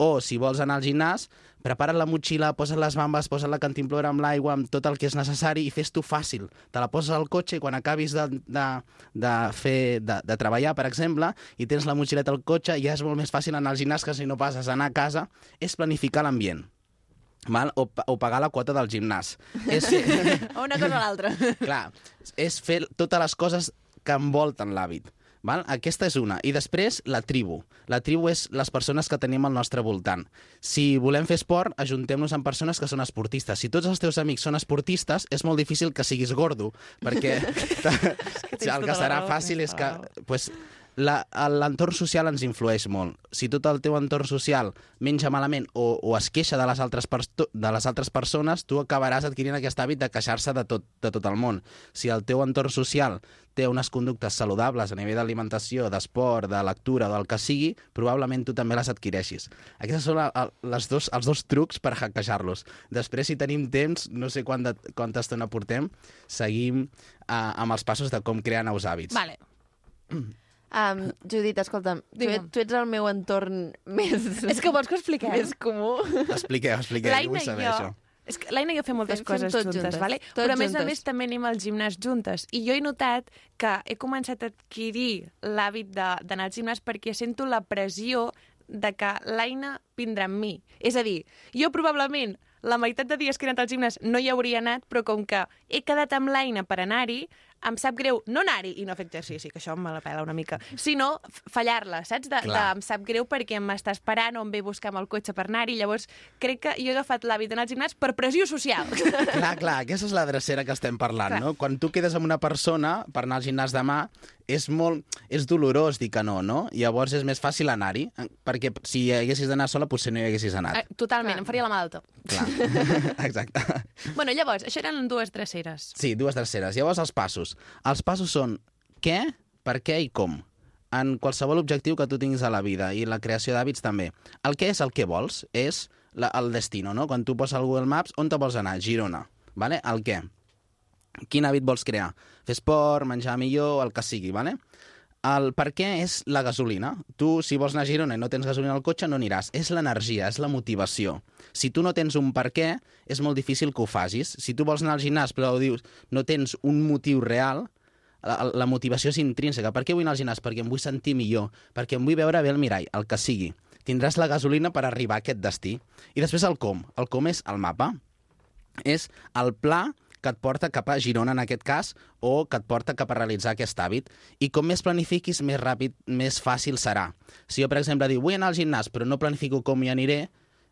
O, si vols anar al gimnàs, prepara't la motxilla, posa't les bambes, posa't la cantimplora amb l'aigua, amb tot el que és necessari i fes-t'ho fàcil. Te la poses al cotxe i quan acabis de, de, de, fer, de, de treballar, per exemple, i tens la motxileta al cotxe, ja és molt més fàcil anar al gimnàs que si no passes a anar a casa, és planificar l'ambient. Val? O, o pagar la quota del gimnàs. És, O una cosa o l'altra. clar, és fer totes les coses que envolten l'hàbit. Val? Aquesta és una. I després, la tribu. La tribu és les persones que tenim al nostre voltant. Si volem fer esport, ajuntem-nos amb persones que són esportistes. Si tots els teus amics són esportistes, és molt difícil que siguis gordo, perquè tens el que tota serà fàcil tens és que tota la pues, l'entorn social ens influeix molt. Si tot el teu entorn social menja malament o, o es queixa de les, altres de les altres persones, tu acabaràs adquirint aquest hàbit de queixar-se de tot, de tot el món. Si el teu entorn social té unes conductes saludables a nivell d'alimentació, d'esport, de lectura del que sigui, probablement tu també les adquireixis. Aquests són les dos, els dos trucs per hackejar-los. Després, si tenim temps, no sé quant de, quanta estona portem, seguim uh, amb els passos de com crear nous hàbits. Vale. Um, Judit, escolta'm, tu, tu ets el meu entorn més... És que vols que ho expliquem? Més comú. Expliqueu, expliqueu, jo vull saber jo... això. És que l'Aina i jo fem moltes Fem- fem coses tot juntes, juntes, vale? tot però a més a més també anem al gimnàs juntes. I jo he notat que he començat a adquirir l'hàbit de- d'anar al gimnàs perquè sento la pressió de que l'Aina vindrà amb mi. És a dir, jo probablement la meitat de dies que he anat al gimnàs no hi hauria anat, però com que he quedat amb l'Aina per anar-hi, em sap greu no anar-hi i no fer exercici, que això me la pela una mica, sinó fallar-la, saps? De, de, Clar. em sap greu perquè m'està esperant o em ve a buscar amb el cotxe per anar-hi, llavors crec que jo he agafat l'hàbit d'anar al gimnàs per pressió social. Clar, clar, aquesta és la drecera que estem parlant, Clar. no? Quan tu quedes amb una persona per anar al gimnàs demà, és molt... és dolorós dir que no, no? Llavors és més fàcil anar-hi, eh, perquè si hi haguessis d'anar sola potser no hi haguessis Eh, anat. Totalment, em faria la mà d'alta. Clar, exacte. Bueno, llavors, això eren dues dreceres. Sí, dues dreceres. Llavors els passos. Passos. Els passos són què, per què i com en qualsevol objectiu que tu tinguis a la vida i la creació d'hàbits també. El què és el que vols, és la, el destino, no? Quan tu poses al Google Maps, on te vols anar? Girona. Vale? El què? Quin hàbit vols crear? Fer esport, menjar millor, el que sigui, vale? El per què és la gasolina. Tu, si vols anar a Girona i no tens gasolina al cotxe, no aniràs. És l'energia, és la motivació. Si tu no tens un per què, és molt difícil que ho facis. Si tu vols anar al gimnàs però dius no tens un motiu real, la, la motivació és intrínseca. Per què vull anar al gimnàs? Perquè em vull sentir millor, perquè em vull veure bé el mirall, el que sigui. Tindràs la gasolina per arribar a aquest destí. I després el com. El com és el mapa. És el pla que et porta cap a Girona, en aquest cas, o que et porta cap a realitzar aquest hàbit. I com més planifiquis, més ràpid, més fàcil serà. Si jo, per exemple, dic, vull anar al gimnàs, però no planifico com hi aniré,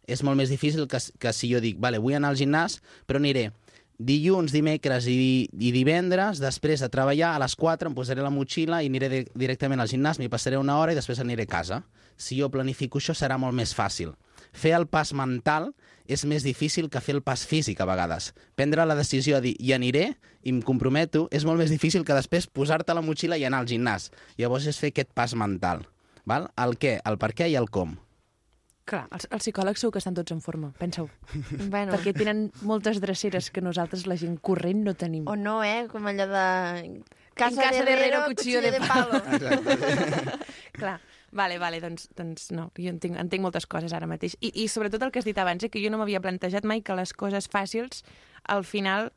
és molt més difícil que, que si jo dic, vale, vull anar al gimnàs, però aniré dilluns, dimecres i, i divendres, després de treballar, a les 4 em posaré la motxilla i aniré de, directament al gimnàs, m'hi passaré una hora i després aniré a casa. Si jo planifico això serà molt més fàcil. Fer el pas mental és més difícil que fer el pas físic a vegades. Prendre la decisió de dir hi aniré i em comprometo és molt més difícil que després posar-te la motxilla i anar al gimnàs. Llavors és fer aquest pas mental. Val? El què, el per què i el com. Clar, els, els psicòlegs segur que estan tots en forma, pensa-ho. Bueno. Perquè tenen moltes dreceres que nosaltres, la gent corrent, no tenim. O no, eh? Com allò de... Casa, Casa casa de de herrero, cuchillo de palo. Clar, vale, vale, doncs, doncs no, jo entenc, entenc moltes coses ara mateix. I, I sobretot el que has dit abans, eh, que jo no m'havia plantejat mai que les coses fàcils, al final,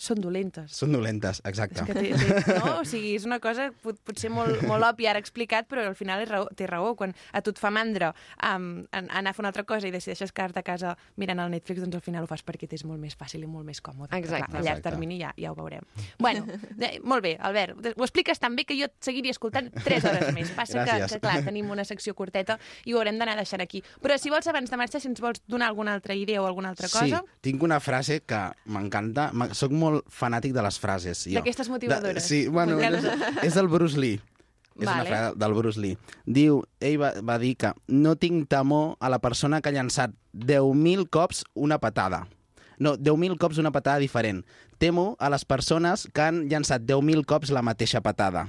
són dolentes. Són dolentes, exacte. És que té, té, no? O sigui, és una cosa pot, potser molt, molt òbvia ara explicat, però al final és raó, té raó. Quan a tu et fa mandra um, anar a fer una altra cosa i decideixes quedar-te a casa mirant el Netflix, doncs al final ho fas perquè t'és molt més fàcil i molt més còmode. Exacte. Clar, a llarg Exacte. termini ja, ja ho veurem. Bueno, de, molt bé, Albert, ho expliques tan bé que jo et seguiria escoltant 3 hores més. Passa que, Gràcies. que, clar, tenim una secció curteta i ho haurem d'anar deixant aquí. Però si vols, abans de marxar, si ens vols donar alguna altra idea o alguna altra cosa... Sí, tinc una frase que m'encanta. Soc molt fanàtic de les frases. D'aquestes motivadores. De, sí, bueno, és, és el Bruce Lee. És una Vale. frase del Bruce Lee. Diu, ell va, va dir que no tinc temor a la persona que ha llançat 10.000 cops una patada. No, 10.000 cops una patada diferent. Temo a les persones que han llançat 10.000 cops la mateixa patada.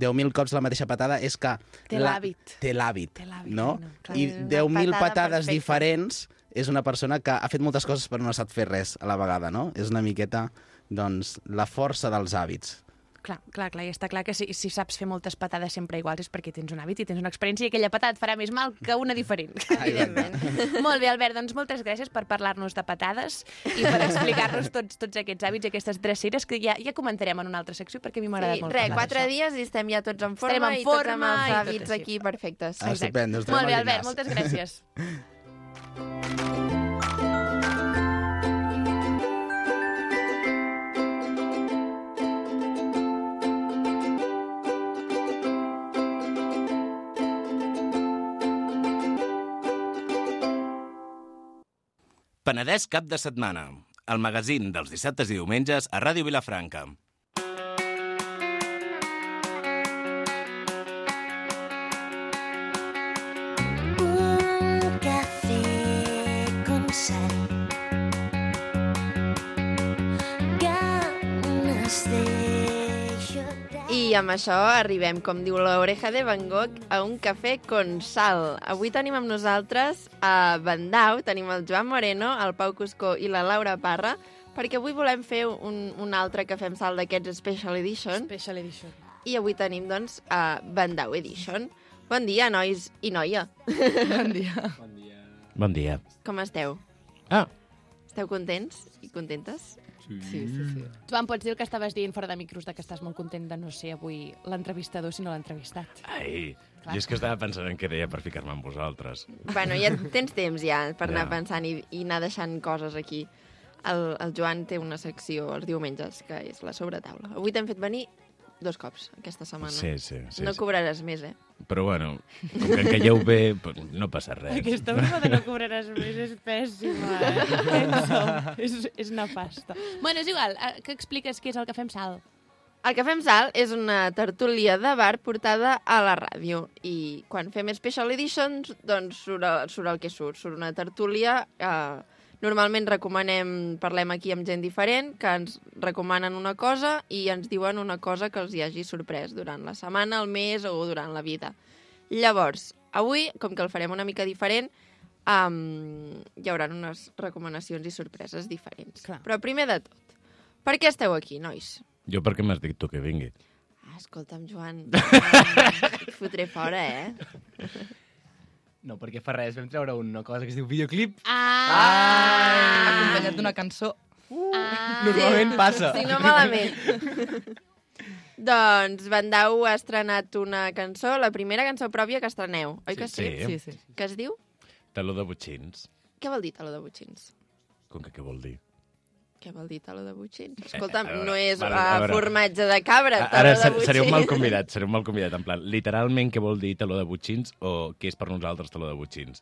10.000 cops la mateixa patada és que... Té l'hàbit. Té l'hàbit, no? no, clar. I Una 10.000 patada patades perfecta. diferents és una persona que ha fet moltes coses però no ha sap fer res a la vegada, no? És una miqueta, doncs, la força dels hàbits. Clar, clar, clar, i està clar que si, si saps fer moltes patades sempre iguals és perquè tens un hàbit i tens una experiència i aquella patada et farà més mal que una diferent. Evidentment. Molt bé, Albert, doncs moltes gràcies per parlar-nos de patades i per explicar-nos tots, tots aquests hàbits, aquestes dreceres que ja, ja comentarem en una altra secció perquè a mi m'ha agradat Sí, molt res, quatre dies i estem ja tots en forma en i tots amb forma els hàbits aquí perfectes. Ah, estupendo, Molt bé, al Albert, moltes gràcies. Penedès cap de setmana. El magazín dels dissabtes i diumenges a Ràdio Vilafranca. I amb això arribem, com diu l'oreja de Van Gogh, a un cafè con sal. Avui tenim amb nosaltres a Bandau, tenim el Joan Moreno, el Pau Cuscó i la Laura Parra, perquè avui volem fer un, un altre cafè amb sal d'aquests Special Edition. Special Edition. I avui tenim, doncs, a Bandau Edition. Bon dia, nois i noia. Bon dia. Bon dia. Com esteu? Ah. Esteu contents i contentes? Sí, sí, sí. Tu em pots dir el que estaves dient fora de micros, de que estàs molt content de no ser avui l'entrevistador, sinó l'entrevistat. Ai, Clar. jo és que estava pensant en què deia per ficar-me amb vosaltres. Bueno, ja tens temps ja per anar Ja. pensant i, i anar deixant coses aquí. El, el Joan té una secció els diumenges, que és la sobretaula. Avui t'hem fet venir dos cops aquesta setmana. Sí, sí, sí, No sí. cobraràs més, eh? Però bueno, com que calleu bé, no passa res. Aquesta broma de no cobraràs més és pèssima, eh? Pensa, és, és nefasta. Bueno, és igual, eh, que expliques què és el que fem sal. El que fem sal és una tertúlia de bar portada a la ràdio i quan fem Special Editions doncs surt, el- surt el que surt. Surt una tertúlia eh, Normalment recomanem, parlem aquí amb gent diferent, que ens recomanen una cosa i ens diuen una cosa que els hi hagi sorprès durant la setmana, el mes o durant la vida. Llavors, avui, com que el farem una mica diferent, um, hi haurà unes recomanacions i sorpreses diferents. Clar. Però primer de tot, per què esteu aquí, nois? Jo perquè m'has dit tu que vingui. Ah, escolta'm, Joan, et fotré fora, eh? No, perquè fa res, vam treure una cosa que es diu videoclip. Ah! Acompanyat d'una cançó. Ah. Normalment passa. Sí, no malament. doncs Vandau ha estrenat una cançó, la primera cançó pròpia que estreneu, oi que sí? Sí. Sí, Que es diu? Taló de botxins. Què vol dir taló de butxins? Com que què vol dir? Què vol dir taló de butxins? Escolta'm, a veure, no és uh, a veure. formatge de cabra, taló Ara de butxins. seré un mal convidat, seré un mal convidat. En plan, literalment què vol dir taló de butxins o què és per nosaltres taló de butxins?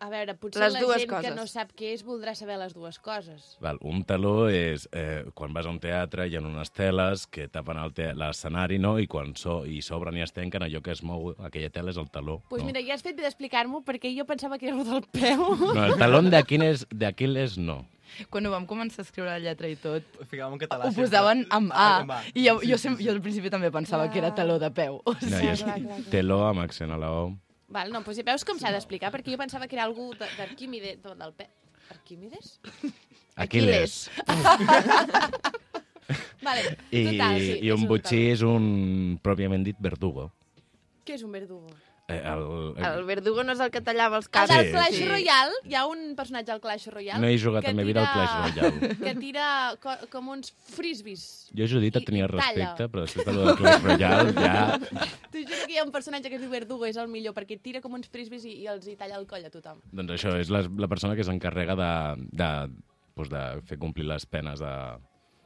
A veure, potser Les la dues gent que coses. no sap què és voldrà saber les dues coses. Val, un taló és eh, quan vas a un teatre hi ha unes teles que tapen el te- l'escenari, no? I quan so, i s'obren i es tanquen, allò que es mou, aquella tela és el taló. Doncs pues no? mira, ja has fet bé d'explicar-m'ho perquè jo pensava que era el del peu. no, el talón d'Aquiles no. Quan ho vam començar a escriure la lletra i tot, Ho ficàvem en català. ho sempre. posaven amb A. Amb A. I jo, jo, sem- jo al principi també pensava que era taló de peu. O No, sigui, i és teló amb accent a la O. Val, no, doncs veus com s'ha d'explicar, perquè jo pensava que era algú de- d'Arquímedes, de, del peu. Arquímedes? Aquiles. vale, I, total, sí. I un butxí és un, pròpiament dit, verdugo. Què és un verdugo? Eh, el, El verdugo no és el que tallava els El caps. del Clash Royale, hi ha un personatge al Clash Royale... No he jugat a la meva vida al Clash Royale. Que tira co com uns frisbees. Jo, Judit, et tenia talla. respecte, però després de lo del Clash Royale ja... T'ho juro que hi ha un personatge que es diu Verdugo, és el millor, perquè tira com uns frisbees i, i els hi talla el coll a tothom. Doncs això, és la, la persona que s'encarrega de, de, doncs de fer complir les penes de...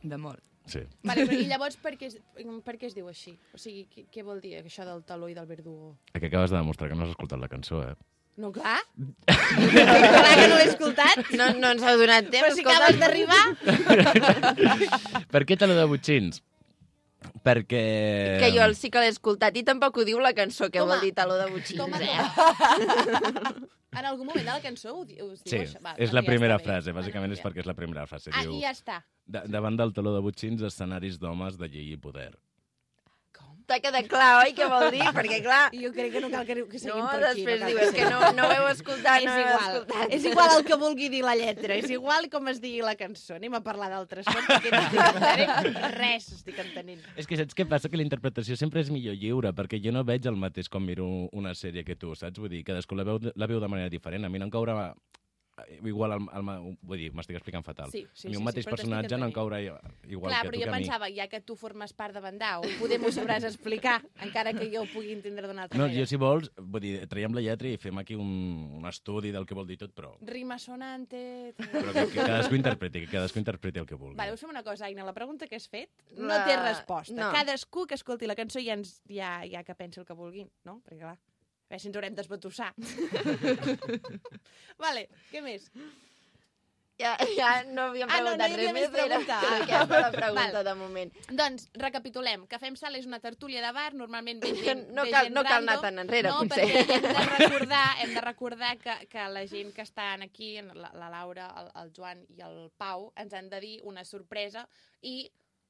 De mort. Sí. Vale, però, I llavors per què, es, per què es diu així? O sigui, què, què vol dir això del taló i del verdugo? Que acabes de demostrar que no has escoltat la cançó, eh? No, clar. clar que no l'he escoltat. No, no ens ha donat temps. Però si escolta. acabes d'arribar... per què taló de butxins? Perquè... Que jo sí que l'he escoltat i tampoc ho diu la cançó, que Toma. vol dir taló de butxins. Toma, eh? En algun moment de la cançó ho, di- us diu Sí, això? Va, és doncs la ja primera està bé. frase, bàsicament és perquè és la primera frase. Ah, Diu, i ja està. "Da- davant del taló de butxins, escenaris d'homes de llei i poder. T'ha quedat clar, oi, què vol dir? Perquè, clar... Jo crec que no cal que, que seguim No, per aquí. després cal diu, és que no, no heu escoltat, és no ho heu igual. escoltat. És igual el que vulgui dir la lletra, és igual com es digui la cançó. Anem a parlar d'altres coses, perquè no estic entenent res, estic entenent. És que saps què passa? Que la interpretació sempre és millor lliure, perquè jo no veig el mateix quan miro una sèrie que tu, saps? Vull dir, cadascú la veu, la veu de manera diferent. A mi no em caurà igual el, el, vull dir, m'estic explicant fatal. Sí, sí, a mi sí, un mateix sí, però t'estic personatge no em caurà igual Clar, que però tu jo que a mi. pensava, ja que tu formes part de Bandau, poder m'ho sabràs explicar, encara que jo ho pugui entendre d'una altra No, manera. jo si vols, vull dir, traiem la lletra i fem aquí un, un estudi del que vol dir tot, però, Rima sonante... però que, que cadascú interpreti, que cadascú interpreti el que vulgui. Vale, us fem una cosa, Aina, la pregunta que has fet no La- té resposta. no. Cadascú que escolti la cançó ja, ens, ja, ja que pensi el que vulgui, no? Perquè, clar, veure si ens haurem d'esbatussar. vale, què més? Ja, ja no havíem Ah, no, no preguntat hi havia res més pregunta. aquesta la pregunta Val. de moment. Doncs, recapitulem. Cafè amb sal és una tertúlia de bar, normalment ve gent, No ve cal- gent no cal anar tan enrere, no, potser. perquè hem de recordar, hem de recordar que, que la gent que estan aquí, la, la Laura, el, el Joan i el Pau, ens han de dir una sorpresa i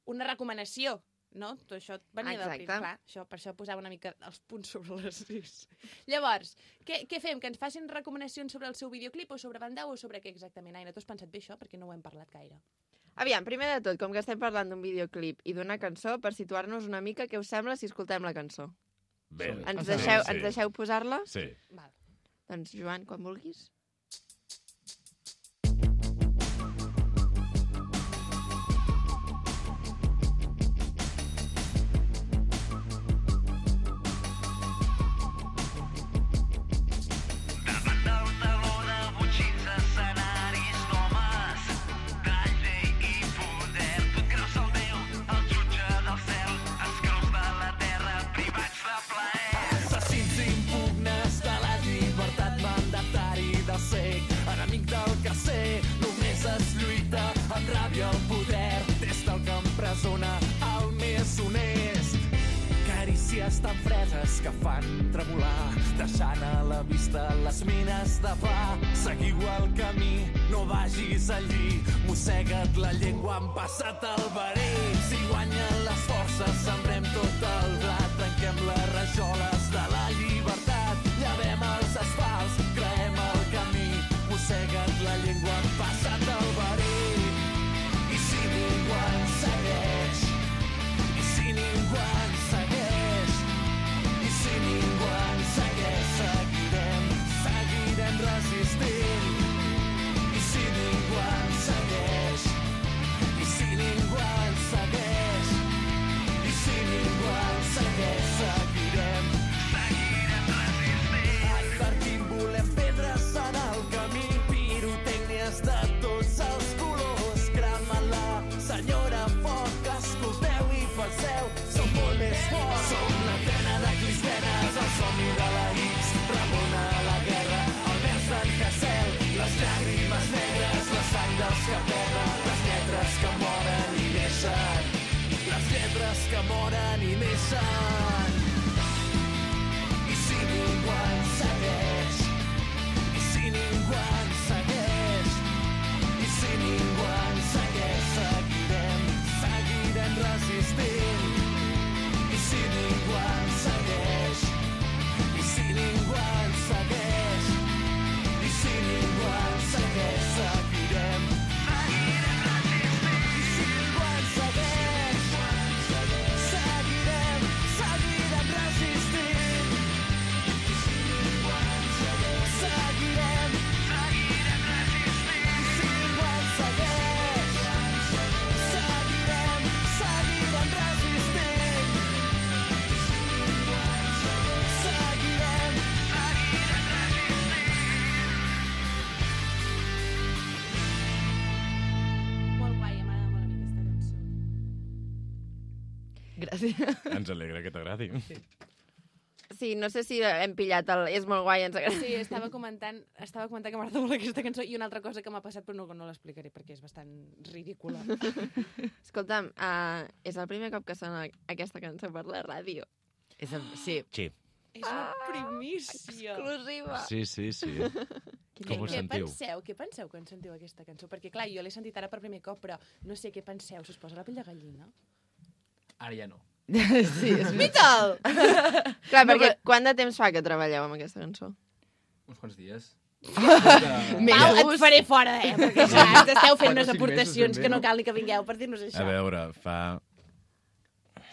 una recomanació no? Tot això venia del Exacte. primer, clar. Això, per això posava una mica els punts sobre les sis. Llavors, què, què fem? Que ens facin recomanacions sobre el seu videoclip o sobre Bandau o sobre què exactament? Aina, tu has pensat bé això? Perquè no ho hem parlat gaire. Aviam, primer de tot, com que estem parlant d'un videoclip i d'una cançó, per situar-nos una mica, què us sembla si escoltem la cançó? Bé, Ens sí, deixeu, sí. ens deixeu posar-la? Sí. Val. Doncs, Joan, quan vulguis. Línies tan freses que fan tremolar, deixant a la vista les mines de pla. Seguiu el camí, no vagis allí, mossega't la llengua, han passat el verí. Si guanyen les forces, sembrem tot el blat, trenquem les rajoles sun Gràcies. Ens alegra que t'agradi. Sí, no sé si hem pillat el... És molt guai, ens agrada. Sí, estava comentant, estava comentant que m'agrada molt aquesta cançó i una altra cosa que m'ha passat, però no, no l'explicaré perquè és bastant ridícula. Escolta'm, uh, és el primer cop que sona aquesta cançó per la ràdio. És el... Sí. Sí. És una primícia. Exclusiva. Sí, sí, sí. Què, Com ho què sentiu? penseu? Què penseu quan sentiu aquesta cançó? Perquè, clar, jo l'he sentit ara per primer cop, però no sé què penseu. Se us posa la pell de gallina? Ara ja no. sí, és Vital! Clar, No, perquè però- quant de temps fa que treballeu amb aquesta cançó? Uns quants dies. Pau, et faré fora, eh? Perquè ens esteu fent unes aportacions que no no? cal ni que vingueu per dir-nos això. A veure, fa...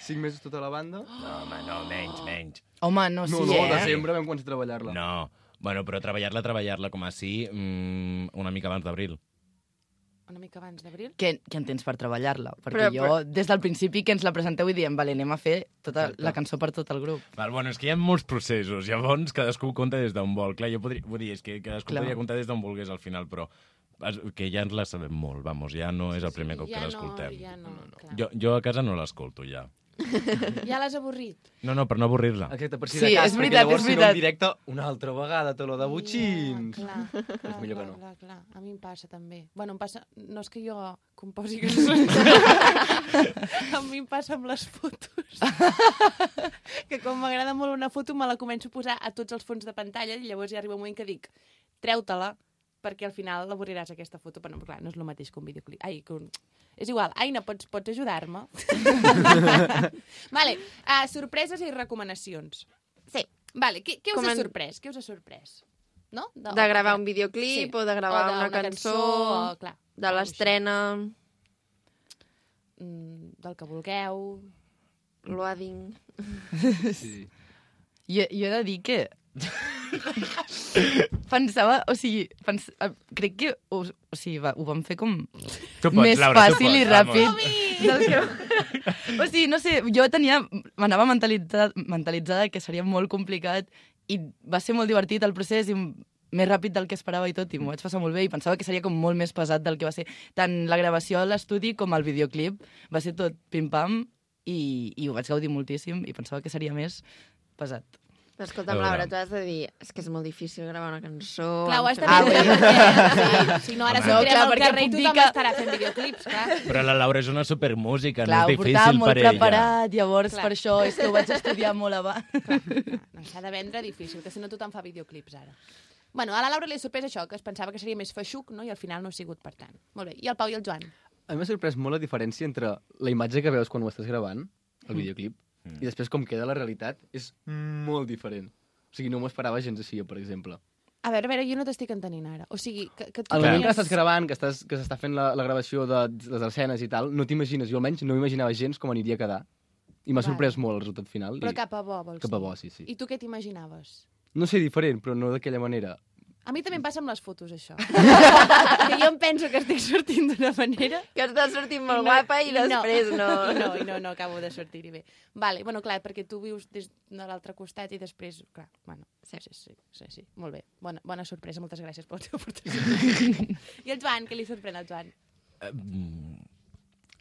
Cinc mesos tota la banda? No, home, no, menys, menys. Home, no, sí, no, no, eh? desembre vam començar a treballar-la. No, bueno, però treballar-la, treballar-la com així, mm, una mica abans d'abril. Una mica abans d'abril? Què, què en tens per treballar-la? Perquè Però- jo, des del principi que ens la presenteu i diem, vale, anem a fer tota Exacte. la cançó per tot el grup. Val, bueno, és que hi ha molts processos, llavors cadascú compta des d'on vol. Clar, jo podria, vull dir, és que cadascú Clar. podria comptar des d'on volgués al final, però que ja ens la sabem molt, vamos, ja no és el primer cop ja que no, l'escoltem. ja no, clar. jo, jo a casa no l'escolto, ja. Ja l'has avorrit? No, no, per no avorrir-la. Exacte, per si Sí, de cas, és veritat, perquè llavors, és si no veritat. en directe, una altra vegada, tot lo de butxins. Clar, clar, És millor que clar, no. clar, clar. A mi em passa també. Bueno, em passa... No és que jo composi cançons. a mi em passa amb les fotos. que com m'agrada molt una foto, me la començo a posar a tots els fons de pantalla i llavors ja arriba un moment que dic treu-te-la perquè al final l'avorriràs aquesta foto, però no, clar, no és el mateix que un videoclip. Ai, que un... És igual. Aina, pots, pots ajudar-me? vale, uh, sorpreses i recomanacions. Sí. Vale, què, què us Comen- ha sorprès? Què us ha sorprès? No? De gravar un videoclip o de gravar o una d'una cançó, o, clar, de l'estrena, mm, del que vulgueu. loading... Sí. Jo, jo he de dir que... Pensava, o sigui, pens... eh, crec que o, o sigui, va, ho vam fer com Tu pots, més Laura, fàcil i pots, ràpid. vamos. del que... o sigui, no sé, jo tenia, m'anava mentalitzada, mentalitzada que seria molt complicat i va ser molt divertit el procés i més ràpid del que esperava i tot, i m'ho vaig passar molt bé i pensava que seria com molt més pesat del que va ser. Tant la gravació a l'estudi com el videoclip va ser tot pim-pam i, i ho vaig gaudir moltíssim i pensava que seria més pesat. Escolta'm, A veure. Laura, tu has de dir... És que és molt difícil gravar una cançó... Clar, ho has de veure perquè... Si no, ara No, sortirem clar, al carrer i tothom que- estarà fent videoclips, clar. Però la Laura és una supermúsica, Clar, no ho és difícil molt per ella. preparat, llavors Clar. per això és que ho vaig estudiar molt abans. No, S'ha de vendre difícil, que si no tothom fa videoclips ara. Bueno, a la Laura li ha sorprès això, que es pensava que seria més feixuc, no? i al final no ha sigut per tant. Molt bé. I el Pau i el Joan? A mi m'ha sorprès molt la diferència entre la imatge que veus quan ho estàs gravant, el videoclip, i després com queda la realitat, és molt diferent. O sigui, no m'ho esperava gens així, jo, per exemple. A veure, a veure, jo no t'estic entenint ara. O sigui, que, que tu El moment que estàs gravant, que estàs- que s'està fent la, la gravació de les escenes i tal, no t'imagines, jo almenys no m'imaginava gens com aniria a quedar. I m'ha sorprès molt el resultat final. Però i... cap a bo, vols Cap a bo, sí, sí. I tu què t'imaginaves? No sé, diferent, però no d'aquella manera. A mi també em passa amb les fotos, això. que jo em penso que estic sortint d'una manera... Que estàs sortint molt I guapa i després no. I no, i no, no acabo de sortir-hi bé. Vale, bueno, clar, perquè tu vius des de l'altre costat i després, clar, bueno, sí, sí, sí, sí, sí. molt bé. Bona, bona sorpresa, moltes gràcies per la teva aportació. I el Joan, què li sorprèn al Joan? Eh, mm,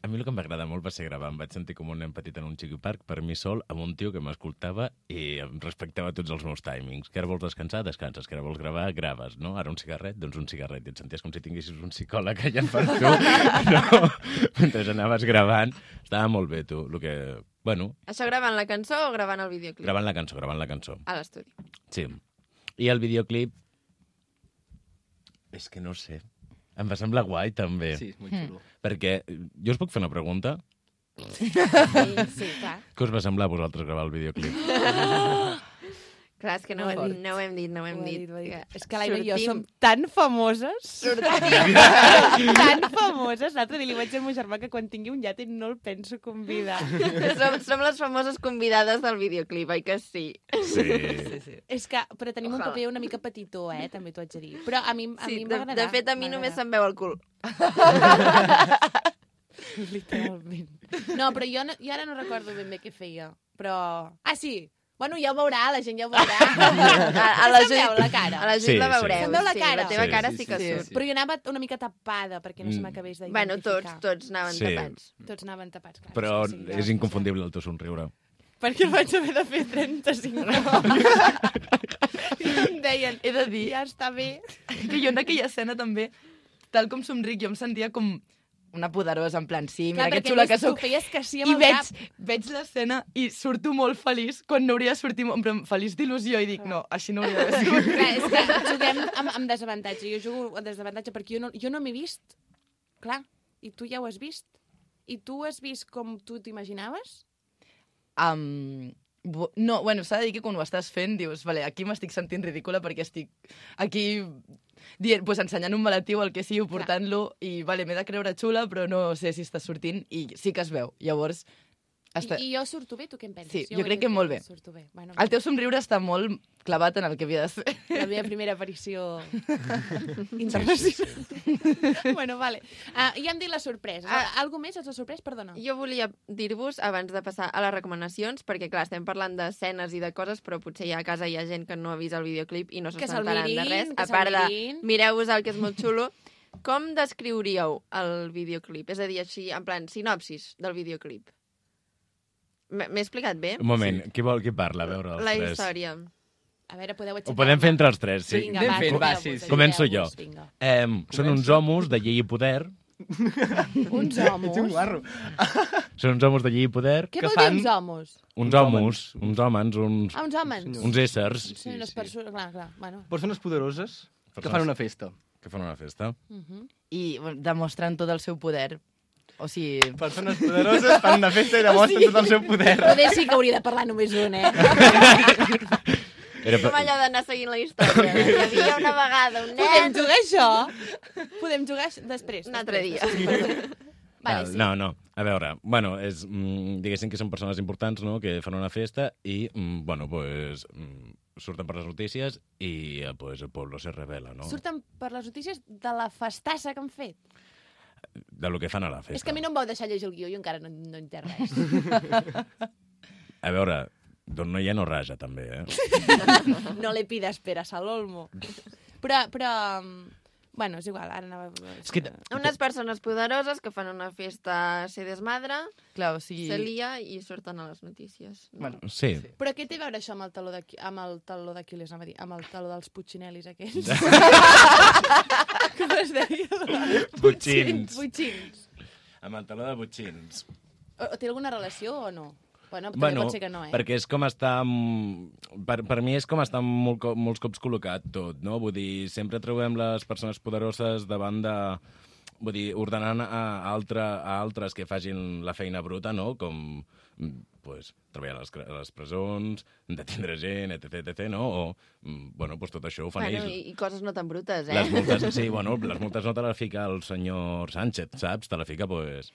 A mi el que em va agradar molt va ser gravar. Em vaig sentir com un nen petit en un xiqui parc, per mi sol, amb un tio que m'escoltava i em respectava tots els meus timings. Que ara vols descansar, descanses. Que ara vols gravar, graves, no? Ara un cigarret, doncs un cigarret. I et senties com si tinguessis un psicòleg allà per tu, no? Mentre anaves gravant. Estava molt bé, tu. El que... Bueno, Això gravant la cançó o gravant el videoclip? gravant la cançó, gravant la cançó. A l'estudi. Sí. I el videoclip... És que no sé. Em va semblar guai, també. Sí, és molt xulo. Perquè, eh, jo us puc fer una pregunta? Sí, sí, clar. Què us va semblar a vosaltres gravar el videoclip? Clar, és que no, dit. no ho hem dit, no ho hem Ho he dit. dit, ho he dit. Que És que l'Aina i jo som tan famoses. Sortim. tan famoses. L'altre dia li vaig dir al meu germà que quan tingui un llate no el penso convidar. som, som les famoses convidades del videoclip, oi que sí? Sí. sí, sí. És que, però tenim un Ojalà. paper una mica petitó, eh? També t'ho haig de dir. Però a mi, a sí mi de, m'ha agradat. de fet, a mi només se'm veu el cul. Literalment. No, però jo, no, jo ara no recordo ben bé què feia. Però... Ah, sí! Bueno, ja ho veurà, la gent ja ho veurà. A- a la gent- veu la cara. a la gent Sí, la sí. veureu, Se'm veu la sí, cara. la teva Sí, cara sí, sí que sí, surt. sí. Però jo anava una mica tapada perquè no se Mm. m'acabés d'identificar. Bueno, tots, tots anaven Sí. tapats. Tots anaven tapats, clar. Però Sí, sí, és inconfundible el teu somriure. Perquè vaig haver de fer 35 I em deien, He de dir ja està bé. que jo en aquella escena també, tal com somric, jo em sentia com una poderosa, en plan, sí, mira Clar, que xula que feies que sí amb I el veig, cap. veig l'escena i surto molt feliç quan no hauria de sortir, en plan, feliç d'il·lusió, i dic, no, així no hauria d'haver sigut. Clar, és que juguem amb, amb desavantatge. Jo jugo amb desavantatge perquè jo no, jo no m'he vist. Clar, i tu ja ho has vist. I tu has vist com tu t'imaginaves? Um, no, bueno, s'ha de dir que quan ho estàs fent dius, vale, aquí m'estic sentint ridícula perquè estic aquí dient, pues, ensenyant un malatiu el que sigui, portant-lo, i vale, m'he de creure xula, però no sé si està sortint, i sí que es veu. Llavors, està... I, I jo surto bé? Tu què en penses? Sí, jo ho crec que fet molt bé. Surto bé. Bueno, El teu somriure està molt clavat en el que havia de ser. La meva primera aparició internacional. bueno, vale. Uh, ja hem dit la sorpresa. Uh, Algo més? Els ha sorprès? Perdona. Jo volia dir-vos, abans de passar a les recomanacions, perquè, clar, estem parlant d'escenes i de coses, però potser ja a casa hi ha gent que no ha vist el videoclip i no Que s'assentaran de res. que A part de, mireu-vos el que és molt xulo. Com descriuríeu el videoclip? És a dir, així, en plan, sinopsis del videoclip. M'he explicat bé? Un moment, qui vol qui parla? A veure, els La tres. història. A veure, podeu Ho aixecar podem fer entre els tres, sí. Vinga, va, Com- va, sí, sí. Començo jo. Vinga. Eh, són uns homos de llei i poder. Uns homos? Ets un guarro. Són uns homos de llei i poder. Què vol dir uns homos? Uns homos, uns homes, uns... Ah, uns homes? Uns éssers. Sí, unes persones... Clar, clar, bueno. Persones poderoses que Persones- fan una festa. Que fan una festa. I bueno, demostren tot el seu poder. O sigui... Persones poderoses fan una festa i demostren tot el seu poder. Poder sí que hauria de parlar només un, eh? Era Com allò d'anar seguint la història. Hi havia una vegada un nen... Podem jugar això? Podem jugar això després. Un altre dia. Vale, sí. No, no. A veure, bueno, és, mm, diguéssim que són persones importants, no?, que fan una festa i, mm, bueno, pues, mm, surten per les notícies i, eh, pues, el pueblo se revela, no? Surten per les notícies de la festassa que han fet. De lo que fan a la És festa. que a mi no em vau deixar llegir el guió, jo encara no, no entenc res. A veure, d'on no hi ha no raja, també, eh? no le pidas peras al olmo. Però, però... Bueno, és igual, ara anava... És que... Unes persones poderoses que fan una festa a ser desmadre, Clar, o sigui... se lia i surten a les notícies. No? Bueno, Sí. Però què té a veure això amb el taló d'Aqui- amb el taló d'Aquiles, anava a dir, amb el taló dels Puccinellis aquells? Com es deia? Butxins. Butxins. Amb el taló de butxins. O, o té alguna relació o no? Bueno, també Bueno, pot ser que no, eh? perquè és com està... Per, per mi és com està molt, molts cops col·locat tot, no? Vull dir, sempre trobem les persones poderoses davant de... Vull dir, ordenant a, altre, a altres que facin la feina bruta, no? Com, mm, pues, treballar a les, a les presons, detindre gent, etc, etc, no? O, mm, bueno, pues tot això ho fan Bueno, ells. i, I coses no tan brutes, eh? Les multes, sí, bueno, les multes no te les fica el senyor Sánchez, saps? Te la fica, pues,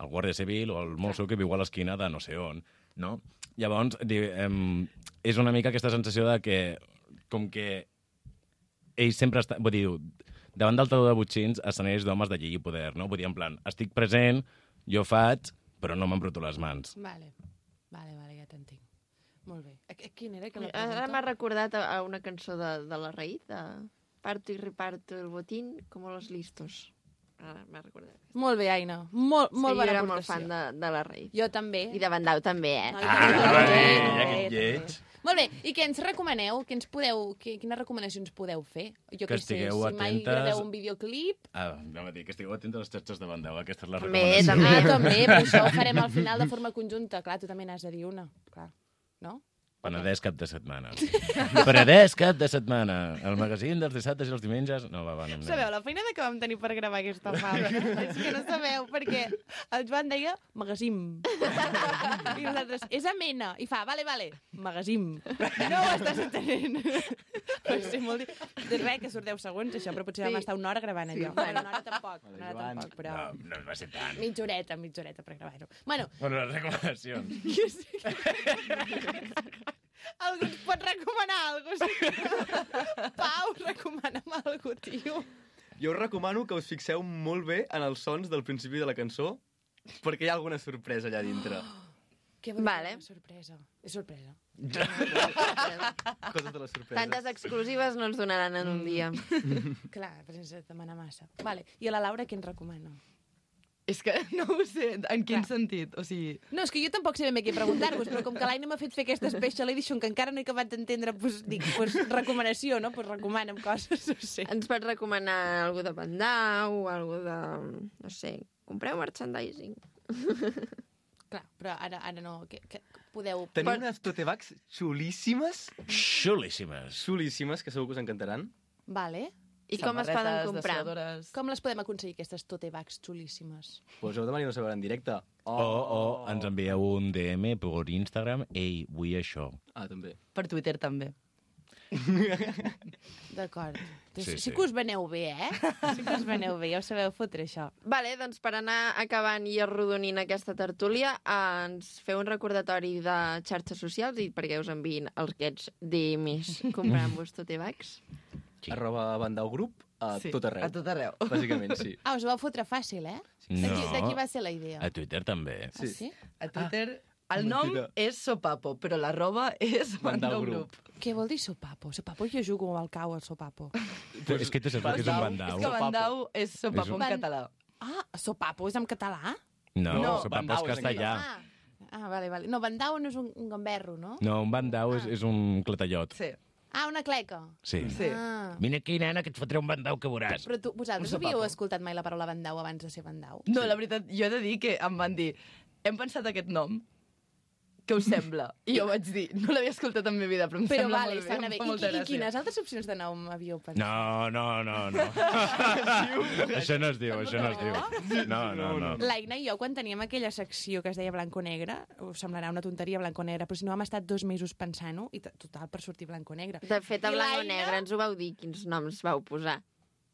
el Guàrdia Civil o el mosso que viu a l'esquina de no sé on, no? Llavors, di, em, és una mica aquesta sensació de que, com que ell sempre està... Vull dir, davant del taló de butxins escenaris d'homes de llei i poder, no? Vull dir, en plan, estic present, jo faig, però no m'embruto les mans. Vale, vale, vale, ja t'entenc. Molt bé. A, a quin era que la Ara pregunta? m'ha recordat a, una cançó de, de la Raïd, de Parto y reparto el botín como los listos. Ara m'ha recordat. Molt bé, Aina. Molt, Sí, molt jo bona era molt aportació. fan de, de la Raïd. Jo també. I de Bandau també, eh? No, també. Ah, també, ja també, que lleig. Molt bé, i què ens recomaneu? Què ens podeu, què, quines recomanacions podeu fer? Jo Que què sé, estigueu si mai atentes- graveu un videoclip... Ah, anem a dir que estigueu atents a les xarxes de Bandeu, aquesta és la També, recomanació. també. Ah, també, però això ho farem al final de forma conjunta. Clar, tu també n'has de dir una. Clar, no? Penedès cap de setmana. Penedès cap de setmana. El magazín dels dissabtes i els diumenges... No, va, va, anem, anem. Sabeu la feina de que vam tenir per gravar aquesta fava? és que no sabeu, perquè el Joan deia magazín. I nosaltres, és amena. I fa, vale, vale, magazín. No ho estàs entenent. Va ser molt... De res, que surt 10 segons, això, però potser Sí. vam estar una hora gravant allò. Sí. Bueno, una hora tampoc, una hora tampoc, però... No, no va ser tant. Mitja horeta, mitja horeta per gravar-ho. Bueno, Bueno, les recomanacions. que... Algú ens pot recomanar alguna cosa? Pau, recomana'm alguna cosa, tio. Jo us recomano que us fixeu molt bé en els sons del principi de la cançó, perquè hi ha alguna sorpresa allà dintre. Que vol Vale. dir sorpresa. És sorpresa. Coses de la sorpresa. Tantes exclusives no ens donaran en un dia. Clar, però sense demanar massa. Vale. I a la Laura què ens recomana? És que no ho sé, en quin sentit? O sigui... No, és que jo tampoc sé ben bé què preguntar-vos, però com que l'Aina m'ha fet fer aquesta special edition que encara no he acabat d'entendre, doncs dic, doncs recomanació, no? Doncs recomana'm coses, no sé. Ens pots recomanar algú de Bandau, algú de... no sé, compreu merchandising. Clar, però ara, ara no... Que, que podeu... Tenim unes tote bags xulíssimes. Xulíssimes. Xulíssimes, que segur que us encantaran. Vale. I com es poden comprar? Com les podem aconseguir, aquestes tote bags xulíssimes? Pues heu de venir a saber en directe. O, o ens envieu un DM per Instagram. Ei, vull això. Ah, també. Per Twitter també. D'acord. Sí, Sí, sí, que us veneu bé, eh? Sí que us veneu bé, ja ho sabeu fotre, això. Vale, doncs per anar acabant i arrodonint aquesta tertúlia, eh, ens feu un recordatori de xarxes socials i perquè us enviïn els aquests DMs comprant-vos tote bags. Sí. Arroba Bandau Grup a Sí, tot arreu. a tot arreu. Bàsicament, sí. Ah, us ho vau fotre fàcil, eh? De qui, de qui va ser la idea? A Twitter també. Ah, sí? A Twitter... El nom Mentida. és Sopapo, però l'arroba és Bandau Grup. Grup. Què vol dir sopapo? Sopapo jo jugo al cau al sopapo. Però és que tu saps que és un bandau. És que Bandau és Sopapo És un- en català. Ah, sopapo és en català? No, No, no sopapo és castellà. Ah, ah vale, vale. No, bandau no és un, un gamberro, no? No, un bandau és, és un clatallot. Sí. Ah, una cleca. Sí. Sí. Ah. Vine aquí, nena, que et fotré un bandau que veuràs. Però tu, vosaltres havíeu escoltat mai la paraula bandau abans de ser bandau? No, la veritat, jo he de dir que em van dir hem pensat aquest nom, què us sembla? I jo vaig dir, no l'havia escoltat en meva vida, però em Però sembla vale, molt bé, I, i, I quines altres opcions de nom havíeu pensat? No, no, no, no. això no es diu, això no es diu. No, no, no. L'Aina i jo, quan teníem aquella secció que es deia blanco-negre, us semblarà una tonteria blanco-negre, però si no hem estat dos mesos pensant-ho, i total, per sortir blanco-negre. De fet, a I Blanco l'Aina- Negre ens ho vau dir, quins noms vau posar.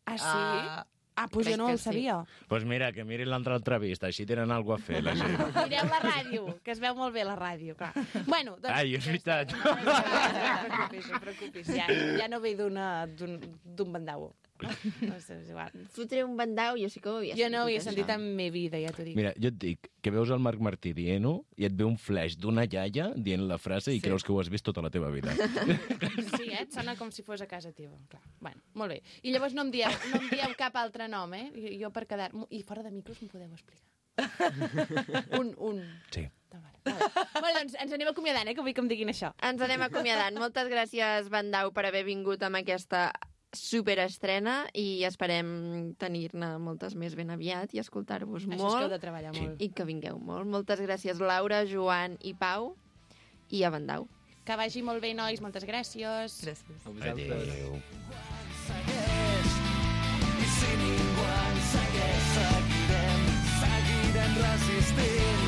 Ah, sí? Ah, ah doncs crec jo no sí. sabia. Doncs pues mira, que mirin l'altra entrevista, així tenen alguna a fer, la gent. Mireu la ràdio, que es veu molt bé la ràdio, clar. Bueno, doncs... Ai, és veritat. No et preocupis, no et preocupis. Ja, ja no ve d'una- d'un d'un bandau. No sé, és igual. Fotré un bandau, jo sí que ho havia Jo no ho havia això. sentit en mi vida, ja t'ho dic. Mira, jo et dic que veus el Marc Martí dient-ho i et ve un flash d'una iaia dient la frase i Sí. creus que ho has vist tota la teva vida. Sí, eh? Et sona com si fos a casa teva. Clar. Bueno, molt bé. I llavors no em dieu, no em dieu cap altre nom, eh? I- Jo per quedar... I fora de micros m'ho podeu explicar. un, un. Sí. Bueno, doncs ens anem acomiadant, eh? Que vull que em diguin això. Ens anem acomiadant. Moltes gràcies, Bandau, per haver vingut amb aquesta superestrena i esperem tenir-ne moltes més ben aviat i escoltar-vos Això és molt. que heu de treballar molt. I que vingueu molt. Moltes gràcies, Laura, Joan i Pau. I a Bandau. Que vagi molt bé, nois. Moltes gràcies. Gràcies. Adéu. I si ningú ens segueix, seguirem, seguirem resistint.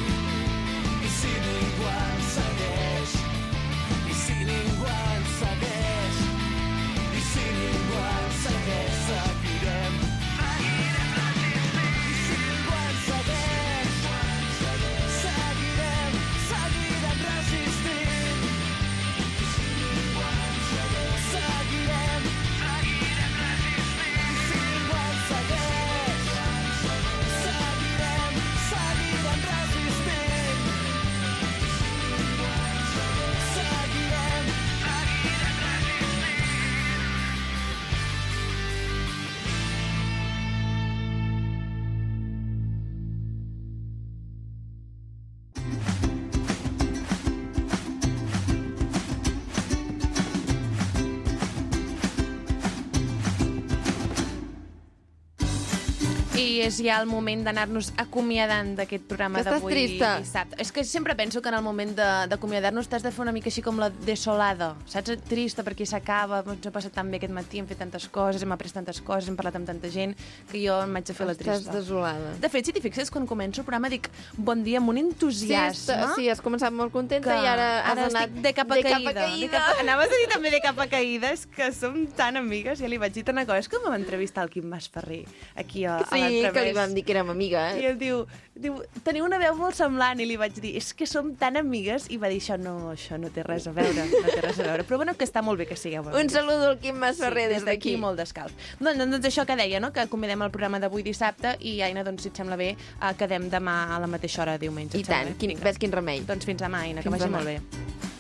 És ja el moment d'anar-nos acomiadant d'aquest programa Que estàs d'avui trista. dissabte. És que sempre penso que en el moment d'acomiadar-nos t'has de fer una mica així com la desolada, saps? Trista perquè s'acaba, ens ha passat tan bé aquest matí, hem fet tantes coses, hem après tantes coses, hem parlat amb tanta gent, que jo em vaig a fer la Estàs trista. desolada. De fet, si t'hi fixes, quan començo el programa dic bon dia amb un Sí, entusiasme. has- sí, has començat molt contenta i ara has ara anat de capa de caïda. capa caïda. De capa... Anaves a dir també de capa caïda, és que som tan amigues, ja li vaig dir tant una cosa. És com vam entrevistar el Quim Masferrer aquí a, a Sí, que li vam dir que érem amigues. I ell diu, diu, teniu una veu molt semblant, i li vaig dir, és que som tan amigues, i va dir, això no, això no té res a veure, no té res a veure. Però bueno, que està molt bé que sigueu amigues. Un saludo al Quim Masferrer sí, des d'aquí. molt descalç. Doncs, doncs això que deia, no? que acomiadem el programa d'avui dissabte i, Aina, doncs, si et sembla bé, eh, quedem demà a la mateixa hora diumenge. I tant, quin, ves quin remei. Doncs fins demà, Aina, que Fins vagi demà. molt bé.